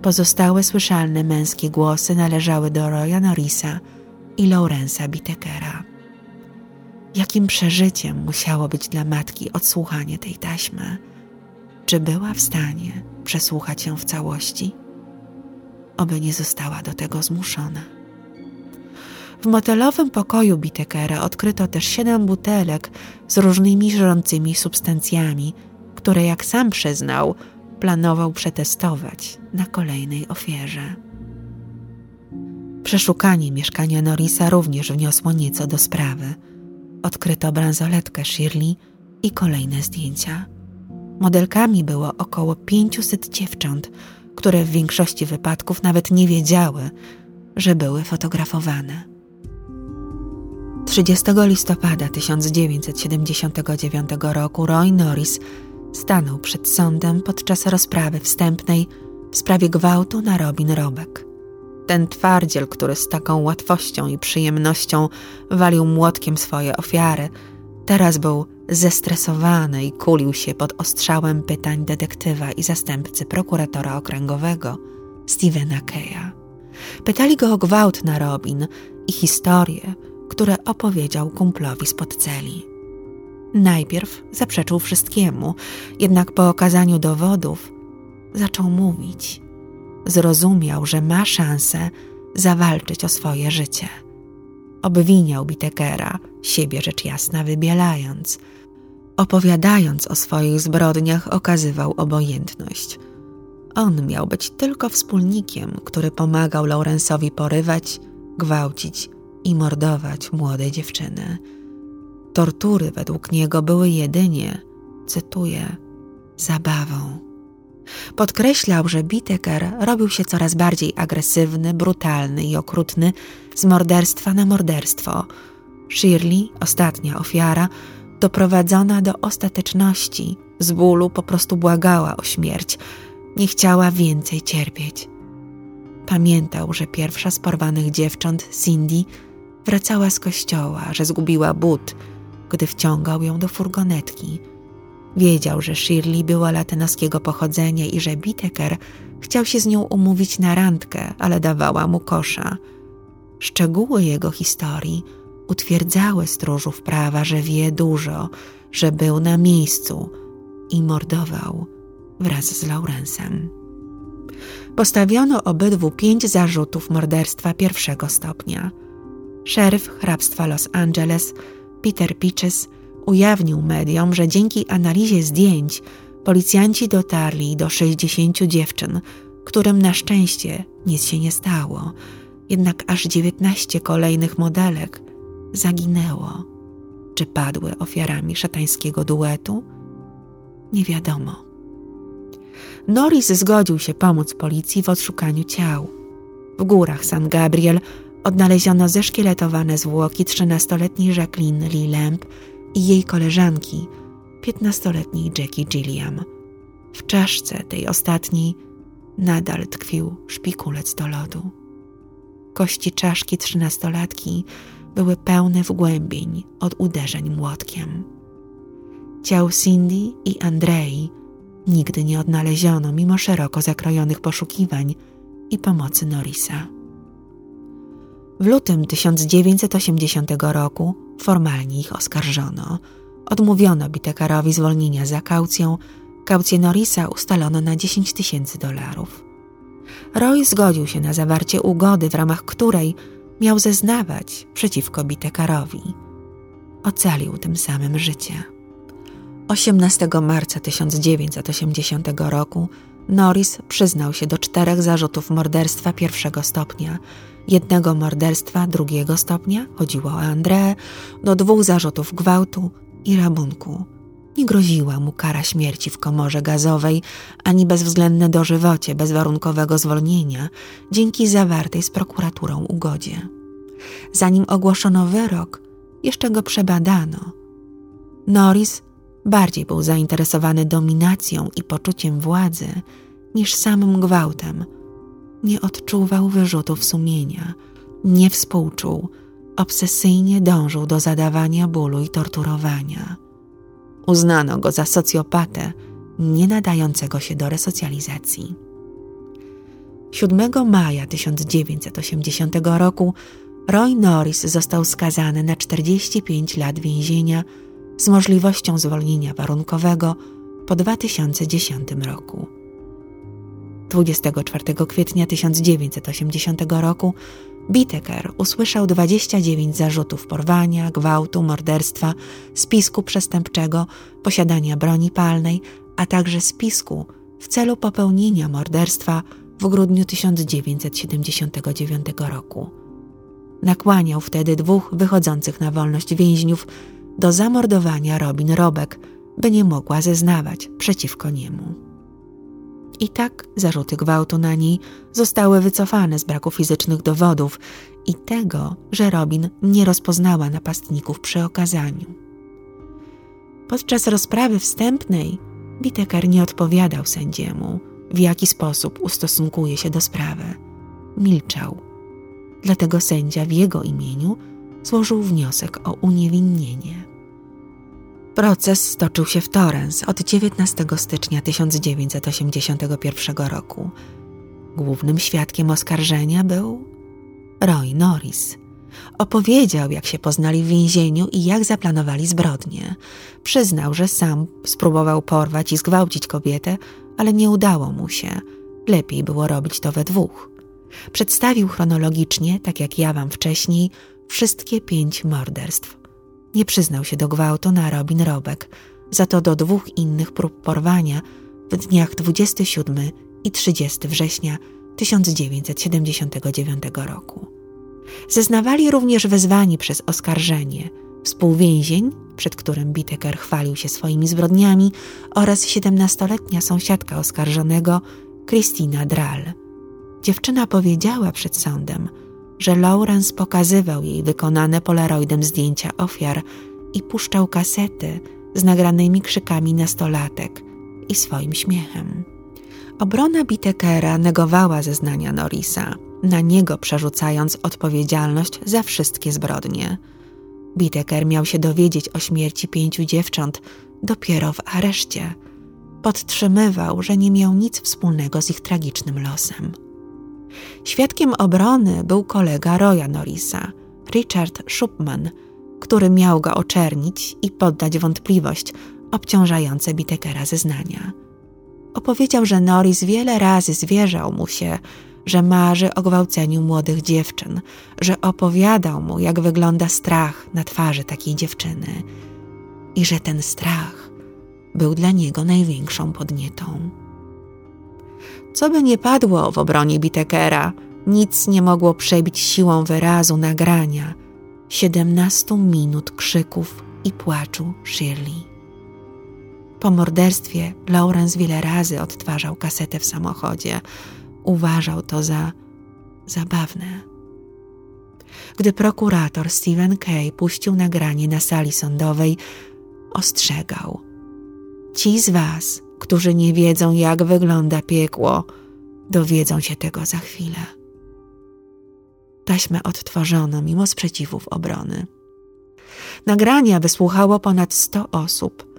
Pozostałe słyszalne męskie głosy należały do Roya Norrisa i Laurensa Bitekera. Jakim przeżyciem musiało być dla matki odsłuchanie tej taśmy? Czy była w stanie przesłuchać ją w całości? Oby nie została do tego zmuszona. W motelowym pokoju Bitekera odkryto też siedem butelek z różnymi żrącymi substancjami, które, jak sam przyznał, planował przetestować na kolejnej ofierze. Przeszukanie mieszkania Norisa również wniosło nieco do sprawy. Odkryto bransoletkę Shirley i kolejne zdjęcia. Modelkami było około 500 dziewcząt, które w większości wypadków nawet nie wiedziały, że były fotografowane. 30 listopada 1979 roku Roy Norris stanął przed sądem podczas rozprawy wstępnej w sprawie gwałtu na Robin Robek. Ten twardziel, który z taką łatwością i przyjemnością walił młotkiem swoje ofiary, teraz był zestresowany i kulił się pod ostrzałem pytań detektywa i zastępcy prokuratora okręgowego Stevena Keya. Pytali go o gwałt na Robin i historię, które opowiedział kumplowi spod celi. Najpierw zaprzeczył wszystkiemu, jednak po okazaniu dowodów zaczął mówić. Zrozumiał, że ma szansę zawalczyć o swoje życie. Obwiniał Bitekera, siebie rzecz jasna wybielając. Opowiadając o swoich zbrodniach, okazywał obojętność. On miał być tylko wspólnikiem, który pomagał Laurensowi porywać, gwałcić i mordować młode dziewczyny. Tortury według niego były jedynie cytuję, zabawą. Podkreślał, że Biteker robił się coraz bardziej agresywny, brutalny i okrutny z morderstwa na morderstwo. Shirley, ostatnia ofiara, doprowadzona do ostateczności, z bólu po prostu błagała o śmierć, nie chciała więcej cierpieć. Pamiętał, że pierwsza z porwanych dziewcząt, Cindy, wracała z kościoła, że zgubiła but, gdy wciągał ją do furgonetki. Wiedział, że Shirley była latynoskiego pochodzenia i że Biteker chciał się z nią umówić na randkę, ale dawała mu kosza. Szczegóły jego historii utwierdzały stróżów prawa, że wie dużo, że był na miejscu i mordował wraz z Laurensem. Postawiono obydwu pięć zarzutów morderstwa pierwszego stopnia. Szeryf hrabstwa Los Angeles, Peter Peaches, ujawnił mediom, że dzięki analizie zdjęć policjanci dotarli do 60 dziewczyn, którym na szczęście nic się nie stało, jednak aż 19 kolejnych modelek zaginęło. Czy padły ofiarami szatańskiego duetu? Nie wiadomo. Norris zgodził się pomóc policji w odszukaniu ciał. W górach San Gabriel odnaleziono zeszkieletowane zwłoki 13-letniej Jacqueline Lee Lamp i jej koleżanki, 15-letniej Jackie Gilliam. W czaszce tej ostatniej nadal tkwił szpikulec do lodu. Kości czaszki trzynastolatki były pełne wgłębień od uderzeń młotkiem. Ciał Cindy i Andrei nigdy nie odnaleziono mimo szeroko zakrojonych poszukiwań i pomocy Norisa. W lutym 1980 roku formalnie ich oskarżono. Odmówiono Bitekarowi zwolnienia za kaucją. Kaucję Norisa ustalono na 10 tysięcy dolarów. Roy zgodził się na zawarcie ugody, w ramach której miał zeznawać przeciwko Bitekarowi. Ocalił tym samym życie. 18 marca 1980 roku Norris przyznał się do czterech zarzutów morderstwa pierwszego stopnia, jednego morderstwa drugiego stopnia, chodziło o André, do dwóch zarzutów gwałtu i rabunku. Nie groziła mu kara śmierci w komorze gazowej ani bezwzględne dożywocie bezwarunkowego zwolnienia dzięki zawartej z prokuraturą ugodzie. Zanim ogłoszono wyrok, jeszcze go przebadano. Norris bardziej był zainteresowany dominacją i poczuciem władzy niż samym gwałtem. Nie odczuwał wyrzutów sumienia, nie współczuł, obsesyjnie dążył do zadawania bólu i torturowania. Uznano go za socjopatę, nie nadającego się do resocjalizacji. 7 maja 1980 roku Roy Norris został skazany na 45 lat więzienia z możliwością zwolnienia warunkowego po 2010 roku. 24 kwietnia 1980 roku Biteker usłyszał 29 zarzutów porwania, gwałtu, morderstwa, spisku przestępczego, posiadania broni palnej, a także spisku w celu popełnienia morderstwa w grudniu 1979 roku. Nakłaniał wtedy dwóch wychodzących na wolność więźniów do zamordowania Robin Robek, by nie mogła zeznawać przeciwko niemu. I tak zarzuty gwałtu na niej zostały wycofane z braku fizycznych dowodów i tego, że Robin nie rozpoznała napastników przy okazaniu. Podczas rozprawy wstępnej Biteker nie odpowiadał sędziemu, w jaki sposób ustosunkuje się do sprawy. Milczał. Dlatego sędzia w jego imieniu złożył wniosek o uniewinnienie. Proces stoczył się w Torrens od 19 stycznia 1981 roku. Głównym świadkiem oskarżenia był Roy Norris. Opowiedział, jak się poznali w więzieniu i jak zaplanowali zbrodnię. Przyznał, że sam spróbował porwać i zgwałcić kobietę, ale nie udało mu się. Lepiej było robić to we dwóch. Przedstawił chronologicznie, tak jak ja wam wcześniej, wszystkie pięć morderstw. Nie przyznał się do gwałtu na Robin Robek, za to do dwóch innych prób porwania w dniach 27 i 30 września 1979 roku. Zeznawali również wezwani przez oskarżenie współwięzień, przed którym Biteker chwalił się swoimi zbrodniami, oraz siedemnastoletnia sąsiadka oskarżonego, Christina Drall. Dziewczyna powiedziała przed sądem, że Lawrence pokazywał jej wykonane polaroidem zdjęcia ofiar i puszczał kasety z nagranymi krzykami nastolatek i swoim śmiechem. Obrona Bitekera negowała zeznania Norisa, na niego przerzucając odpowiedzialność za wszystkie zbrodnie. Biteker miał się dowiedzieć o śmierci pięciu dziewcząt dopiero w areszcie. Podtrzymywał, że nie miał nic wspólnego z ich tragicznym losem. Świadkiem obrony był kolega Roya Norrisa, Richard Shupman, który miał go oczernić i poddać wątpliwość obciążające Bitekera zeznania. Opowiedział, że Norris wiele razy zwierzał mu się, że marzy o gwałceniu młodych dziewczyn, że opowiadał mu, jak wygląda strach na twarzy takiej dziewczyny i że ten strach był dla niego największą podnietą. Co by nie padło w obronie Bitekera, nic nie mogło przebić siłą wyrazu nagrania siedemnastu minut krzyków i płaczu Shirley. Po morderstwie Lawrence wiele razy odtwarzał kasetę w samochodzie. Uważał to za zabawne. Gdy prokurator Stephen Kay puścił nagranie na sali sądowej, ostrzegał: Ci z Was, którzy nie wiedzą, jak wygląda piekło, dowiedzą się tego za chwilę. Taśmę odtworzono mimo sprzeciwów obrony. Nagrania wysłuchało ponad sto osób.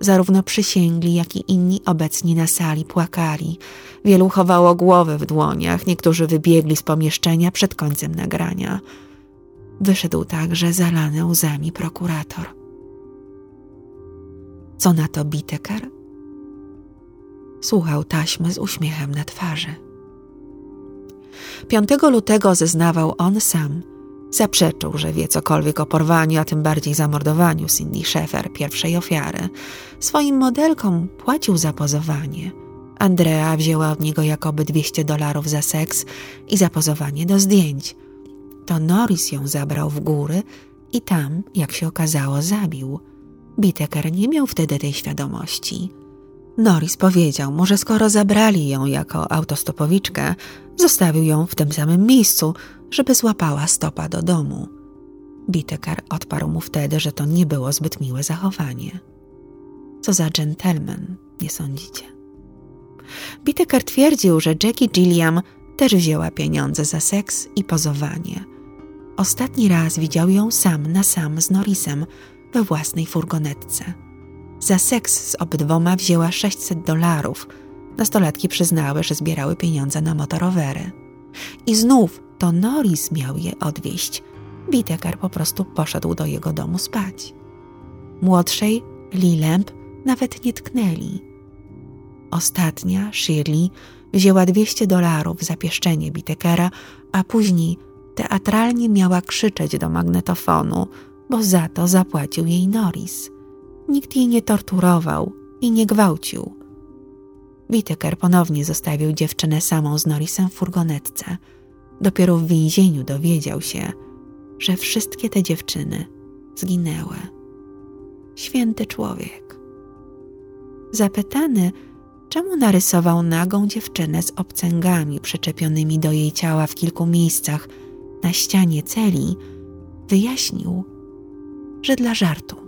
Zarówno przysięgli, jak i inni obecni na sali płakali. Wielu chowało głowy w dłoniach, niektórzy wybiegli z pomieszczenia przed końcem nagrania. Wyszedł także zalany łzami prokurator. Co na to Biteker? Słuchał taśmy z uśmiechem na twarzy. 5 lutego zeznawał on sam. Zaprzeczył, że wie cokolwiek o porwaniu, a tym bardziej zamordowaniu Cindy Schaeffer, pierwszej ofiary. Swoim modelkom płacił za pozowanie. Andrea wzięła od niego jakoby 200 dolarów za seks i za pozowanie do zdjęć. To Norris ją zabrał w góry i tam, jak się okazało, zabił. Biteker nie miał wtedy tej świadomości. Norris powiedział mu, że skoro zabrali ją jako autostopowiczkę, zostawił ją w tym samym miejscu, żeby złapała stopa do domu. Bitekar odparł mu wtedy, że to nie było zbyt miłe zachowanie. Co za dżentelmen, nie sądzicie? Bitekar twierdził, że Jackie Gilliam też wzięła pieniądze za seks i pozowanie. Ostatni raz widział ją sam na sam z Norrisem we własnej furgonetce. Za seks z obydwoma wzięła 600 dolarów. Nastolatki przyznały, że zbierały pieniądze na motorowery. I znów to Norris miał je odwieźć. Bitekar po prostu poszedł do jego domu spać. Młodszej, Lee Lamp, nawet nie tknęli. Ostatnia, Shirley, wzięła 200 dolarów za pieszczenie Bitekera, a później teatralnie miała krzyczeć do magnetofonu, bo za to zapłacił jej Norris. Nikt jej nie torturował i nie gwałcił. Whittaker ponownie zostawił dziewczynę samą z Norrisem w furgonetce. Dopiero w więzieniu dowiedział się, że wszystkie te dziewczyny zginęły. Święty człowiek. Zapytany, czemu narysował nagą dziewczynę z obcęgami przyczepionymi do jej ciała w kilku miejscach na ścianie celi, wyjaśnił, że dla żartu.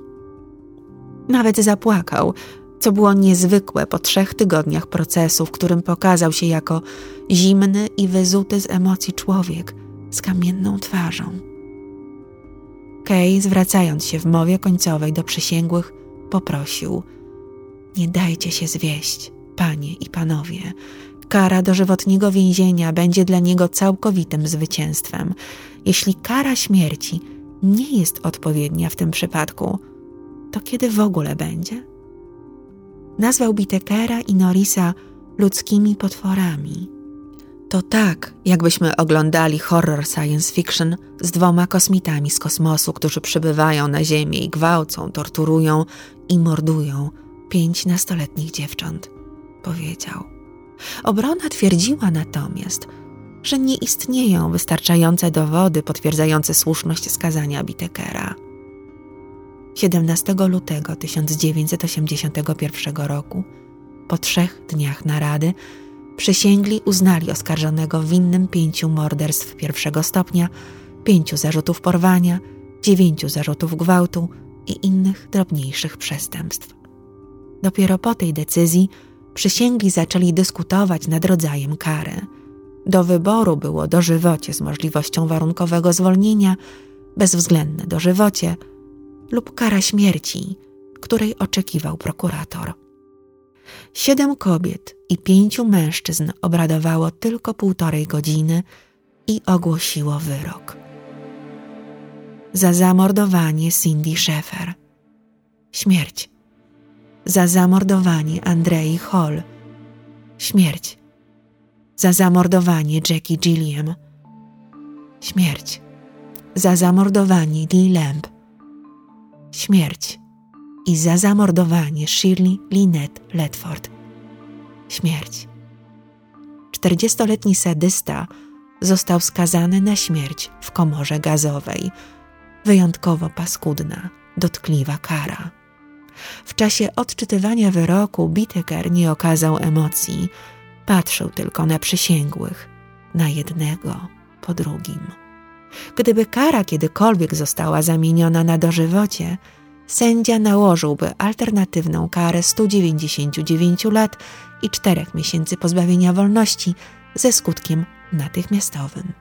Nawet zapłakał, co było niezwykłe po trzech tygodniach procesu, w którym pokazał się jako zimny i wyzuty z emocji człowiek z kamienną twarzą. Kay, zwracając się w mowie końcowej do przysięgłych, poprosił: Nie dajcie się zwieść, panie i panowie. Kara dożywotniego więzienia będzie dla niego całkowitym zwycięstwem. Jeśli kara śmierci nie jest odpowiednia w tym przypadku, to kiedy w ogóle będzie? Nazwał Bitekera i Norisa ludzkimi potworami. To tak, jakbyśmy oglądali horror science fiction z dwoma kosmitami z kosmosu, którzy przybywają na Ziemię i gwałcą, torturują i mordują pięć nastoletnich dziewcząt, powiedział. Obrona twierdziła natomiast, że nie istnieją wystarczające dowody potwierdzające słuszność skazania Bitekera. 17 lutego 1981 roku, po trzech dniach narady, przysięgli uznali oskarżonego winnym pięciu morderstw pierwszego stopnia, pięciu zarzutów porwania, dziewięciu zarzutów gwałtu i innych drobniejszych przestępstw. Dopiero po tej decyzji przysięgli zaczęli dyskutować nad rodzajem kary. Do wyboru było dożywocie z możliwością warunkowego zwolnienia, bezwzględne dożywocie lub kara śmierci, której oczekiwał prokurator. Siedem kobiet i pięciu mężczyzn obradowało tylko półtorej godziny i ogłosiło wyrok. Za zamordowanie Cindy Schaeffer. Śmierć. Za zamordowanie Andrei Hall. Śmierć. Za zamordowanie Jackie Gilliam. Śmierć. Za zamordowanie Lee Lamb. Śmierć i za zamordowanie Shirley Lynette Ledford. Śmierć. Czterdziestoletni sadysta został skazany na śmierć w komorze gazowej. Wyjątkowo paskudna, dotkliwa kara. W czasie odczytywania wyroku Biteker nie okazał emocji, patrzył tylko na przysięgłych, na jednego po drugim. Gdyby kara kiedykolwiek została zamieniona na dożywocie, sędzia nałożyłby alternatywną karę 199 lat i 4 miesięcy pozbawienia wolności ze skutkiem natychmiastowym.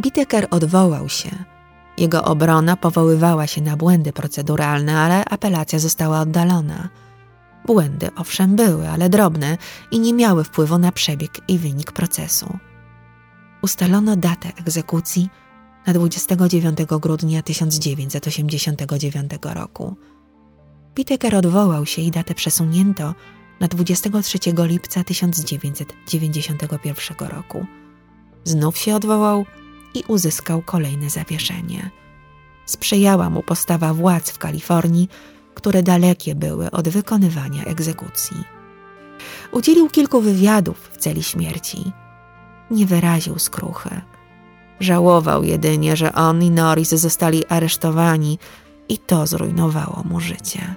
Biteker odwołał się. Jego obrona powoływała się na błędy proceduralne, ale apelacja została oddalona. Błędy owszem były, ale drobne i nie miały wpływu na przebieg i wynik procesu. Ustalono datę egzekucji – na 29 grudnia 1989 roku. Piteker odwołał się i datę przesunięto na 23 lipca 1991 roku. Znów się odwołał i uzyskał kolejne zawieszenie. Sprzyjała mu postawa władz w Kalifornii, które dalekie były od wykonywania egzekucji. Udzielił kilku wywiadów w celi śmierci. Nie wyraził skruchy Żałował jedynie, że on i Norris zostali aresztowani i to zrujnowało mu życie.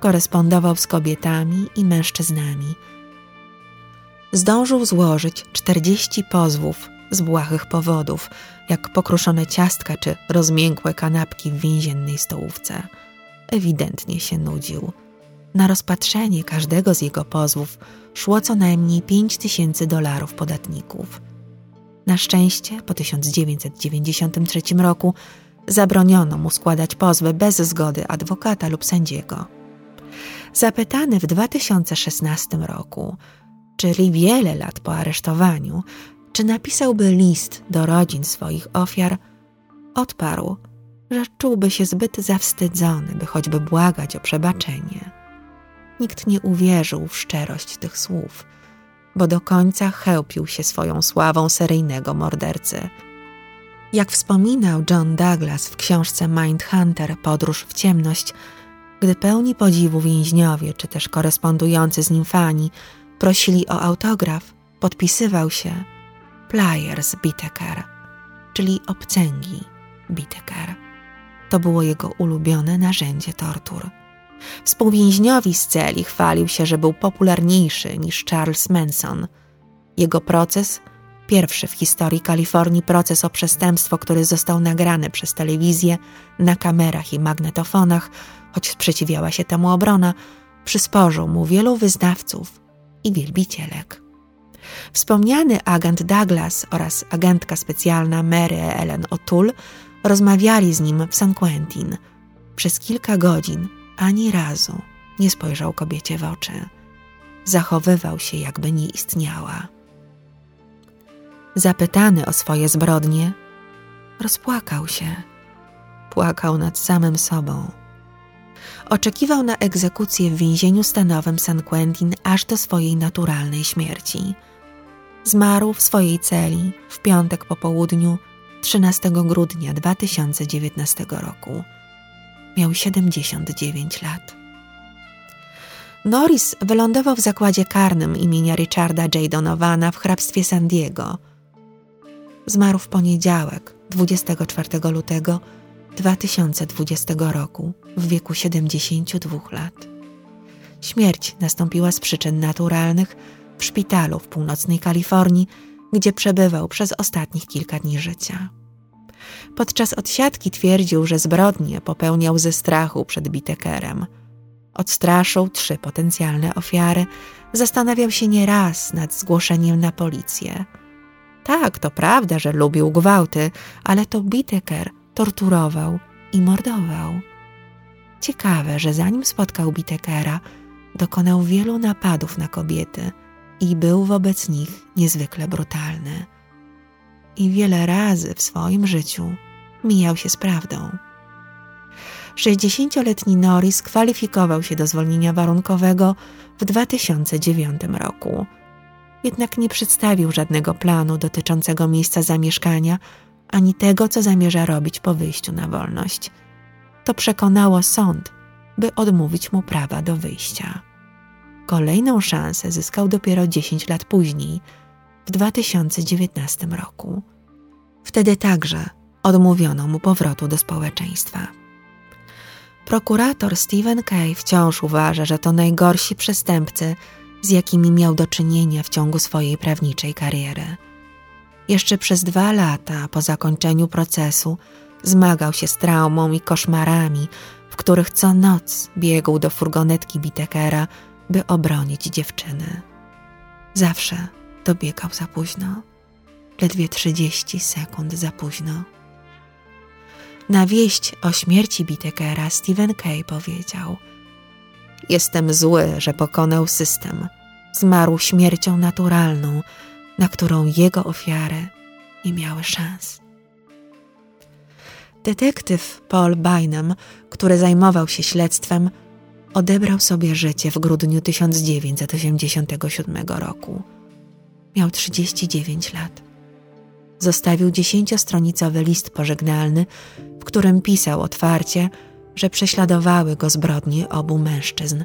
Korespondował z kobietami i mężczyznami. Zdążył złożyć 40 pozwów z błahych powodów, jak pokruszone ciastka czy rozmiękłe kanapki w więziennej stołówce. Ewidentnie się nudził. Na rozpatrzenie każdego z jego pozwów szło co najmniej 5 tysięcy dolarów podatników – na szczęście po 1993 roku zabroniono mu składać pozwy bez zgody adwokata lub sędziego. Zapytany w 2016 roku, czyli wiele lat po aresztowaniu, czy napisałby list do rodzin swoich ofiar, odparł, że czułby się zbyt zawstydzony, by choćby błagać o przebaczenie. Nikt nie uwierzył w szczerość tych słów – bo do końca chełpił się swoją sławą seryjnego mordercy. Jak wspominał John Douglas w książce Mindhunter Podróż w ciemność, gdy pełni podziwu więźniowie czy też korespondujący z nim fani prosili o autograf, podpisywał się Pliers Biteker, czyli obcęgi Biteker. To było jego ulubione narzędzie tortur. Współwięźniowi z celi chwalił się, że był popularniejszy niż Charles Manson. Jego proces, pierwszy w historii Kalifornii proces o przestępstwo, który został nagrany przez telewizję na kamerach i magnetofonach, choć sprzeciwiała się temu obrona, przysporzył mu wielu wyznawców i wielbicielek. Wspomniany agent Douglas oraz agentka specjalna Mary Ellen O'Toole rozmawiali z nim w San Quentin. Przez kilka godzin ani razu nie spojrzał kobiecie w oczy. Zachowywał się, jakby nie istniała. Zapytany o swoje zbrodnie, rozpłakał się. Płakał nad samym sobą. Oczekiwał na egzekucję w więzieniu stanowym San Quentin aż do swojej naturalnej śmierci. Zmarł w swojej celi w piątek po południu 13 grudnia 2019 roku Miał 79 lat. Norris wylądował w zakładzie karnym imienia Richarda J. Donowana w hrabstwie San Diego. Zmarł w poniedziałek, 24 lutego 2020 roku w wieku 72 lat. Śmierć nastąpiła z przyczyn naturalnych w szpitalu w północnej Kalifornii, gdzie przebywał przez ostatnich kilka dni życia. Podczas odsiadki twierdził, że zbrodnie popełniał ze strachu przed Bitekerem. Odstraszył trzy potencjalne ofiary, zastanawiał się nieraz nad zgłoszeniem na policję. Tak, to prawda, że lubił gwałty, ale to Biteker torturował i mordował. Ciekawe, że zanim spotkał Bitekera, dokonał wielu napadów na kobiety i był wobec nich niezwykle brutalny. I wiele razy w swoim życiu mijał się z prawdą. 60-letni Norris kwalifikował się do zwolnienia warunkowego w 2009 roku. Jednak nie przedstawił żadnego planu dotyczącego miejsca zamieszkania ani tego, co zamierza robić po wyjściu na wolność. To przekonało sąd, by odmówić mu prawa do wyjścia. Kolejną szansę zyskał dopiero 10 lat później, w 2019 roku. Wtedy także odmówiono mu powrotu do społeczeństwa. Prokurator Stephen Kay wciąż uważa, że to najgorsi przestępcy, z jakimi miał do czynienia w ciągu swojej prawniczej kariery. Jeszcze przez dwa lata po zakończeniu procesu zmagał się z traumą i koszmarami, w których co noc biegł do furgonetki Bitekera, by obronić dziewczyny. Zawsze dobiegał za późno, ledwie 30 sekund za późno. Na wieść o śmierci Bitekera Stephen Kay powiedział: Jestem zły, że pokonał system. Zmarł śmiercią naturalną, na którą jego ofiary nie miały szans. Detektyw Paul Bynum, który zajmował się śledztwem, odebrał sobie życie w grudniu 1987 roku. Miał 39 lat. Zostawił dziesięciostronicowy list pożegnalny, w którym pisał otwarcie, że prześladowały go zbrodnie obu mężczyzn.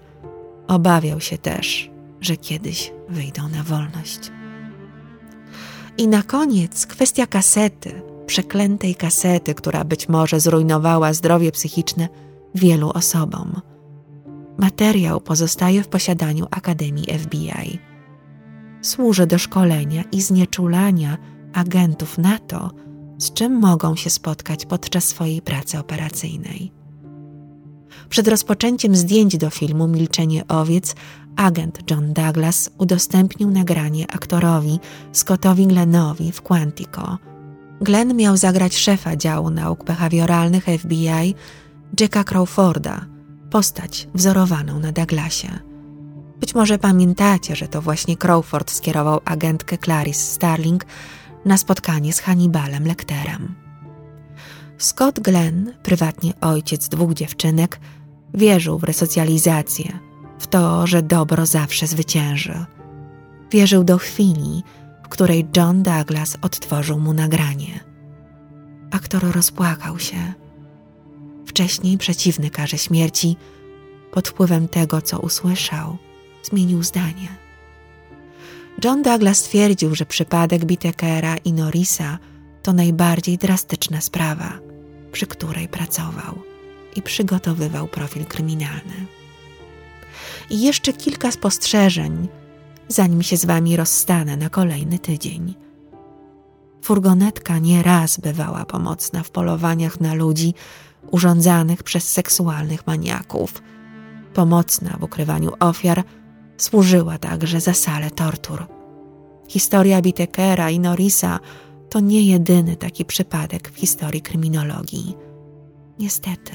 Obawiał się też, że kiedyś wyjdą na wolność. I na koniec kwestia kasety, przeklętej kasety, która być może zrujnowała zdrowie psychiczne wielu osobom. Materiał pozostaje w posiadaniu Akademii FBI. Służy do szkolenia i znieczulania agentów na to, z czym mogą się spotkać podczas swojej pracy operacyjnej. Przed rozpoczęciem zdjęć do filmu Milczenie owiec agent John Douglas udostępnił nagranie aktorowi Scottowi Glenowi w Quantico. Glenn miał zagrać szefa działu nauk behawioralnych FBI Jacka Crawforda, postać wzorowaną na Douglasie. Być może pamiętacie, że to właśnie Crawford skierował agentkę Clarice Starling na spotkanie z Hannibalem Lecterem. Scott Glenn, prywatnie ojciec dwóch dziewczynek, wierzył w resocjalizację, w to, że dobro zawsze zwycięży. Wierzył do chwili, w której John Douglas odtworzył mu nagranie. Aktor rozpłakał się. Wcześniej przeciwny karze śmierci, pod wpływem tego, co usłyszał, zmienił zdanie. John Douglas twierdził, że przypadek Bitekera i Norisa to najbardziej drastyczna sprawa, przy której pracował i przygotowywał profil kryminalny. I jeszcze kilka spostrzeżeń, zanim się z wami rozstanę na kolejny tydzień. Furgonetka nie raz bywała pomocna w polowaniach na ludzi urządzanych przez seksualnych maniaków. Pomocna w ukrywaniu ofiar, służyła także za salę tortur. Historia Bitekera i Norisa to nie jedyny taki przypadek w historii kryminologii. Niestety.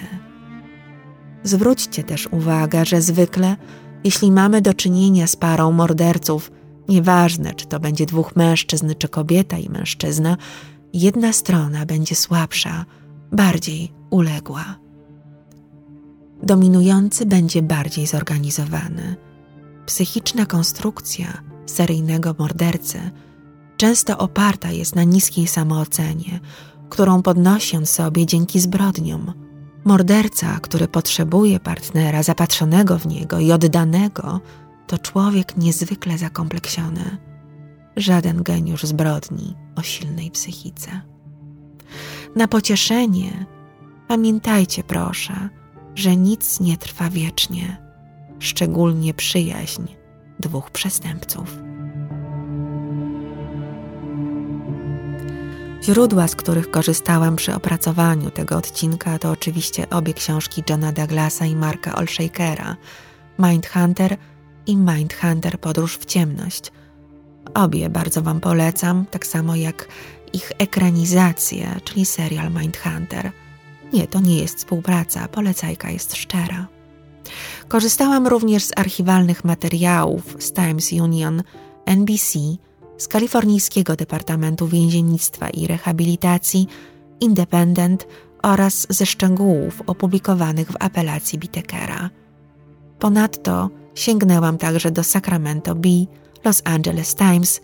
Zwróćcie też uwagę, że zwykle, jeśli mamy do czynienia z parą morderców, nieważne czy to będzie dwóch mężczyzn, czy kobieta i mężczyzna, jedna strona będzie słabsza, bardziej uległa. Dominujący będzie bardziej zorganizowany. Psychiczna konstrukcja seryjnego mordercy często oparta jest na niskiej samoocenie, którą podnosi on sobie dzięki zbrodniom. Morderca, który potrzebuje partnera zapatrzonego w niego i oddanego, to człowiek niezwykle zakompleksiony. Żaden geniusz zbrodni o silnej psychice. Na pocieszenie Pamiętajcie, proszę, że nic nie trwa wiecznie, szczególnie przyjaźń dwóch przestępców. Źródła, z których korzystałam przy opracowaniu tego odcinka, to oczywiście obie książki Johna Douglasa i Marka Olshakera Mindhunter i Mindhunter Podróż w ciemność. Obie bardzo Wam polecam, tak samo jak ich ekranizację, czyli serial Mindhunter. Nie, to nie jest współpraca, polecajka jest szczera. Korzystałam również z archiwalnych materiałów z Times Union, NBC, z kalifornijskiego Departamentu Więziennictwa i Rehabilitacji, Independent oraz ze szczegółów opublikowanych w apelacji Bitekera. Ponadto sięgnęłam także do Sacramento Bee, Los Angeles Times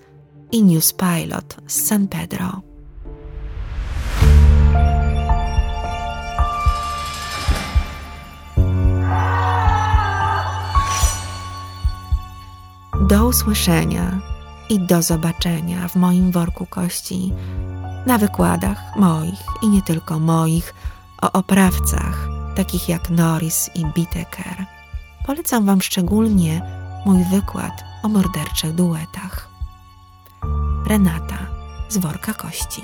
i News Pilot z San Pedro. Do usłyszenia i do zobaczenia w moim worku kości, na wykładach moich i nie tylko moich, o oprawcach takich jak Norris i Biteker. Polecam Wam szczególnie mój wykład o morderczych duetach. Renata z worka kości.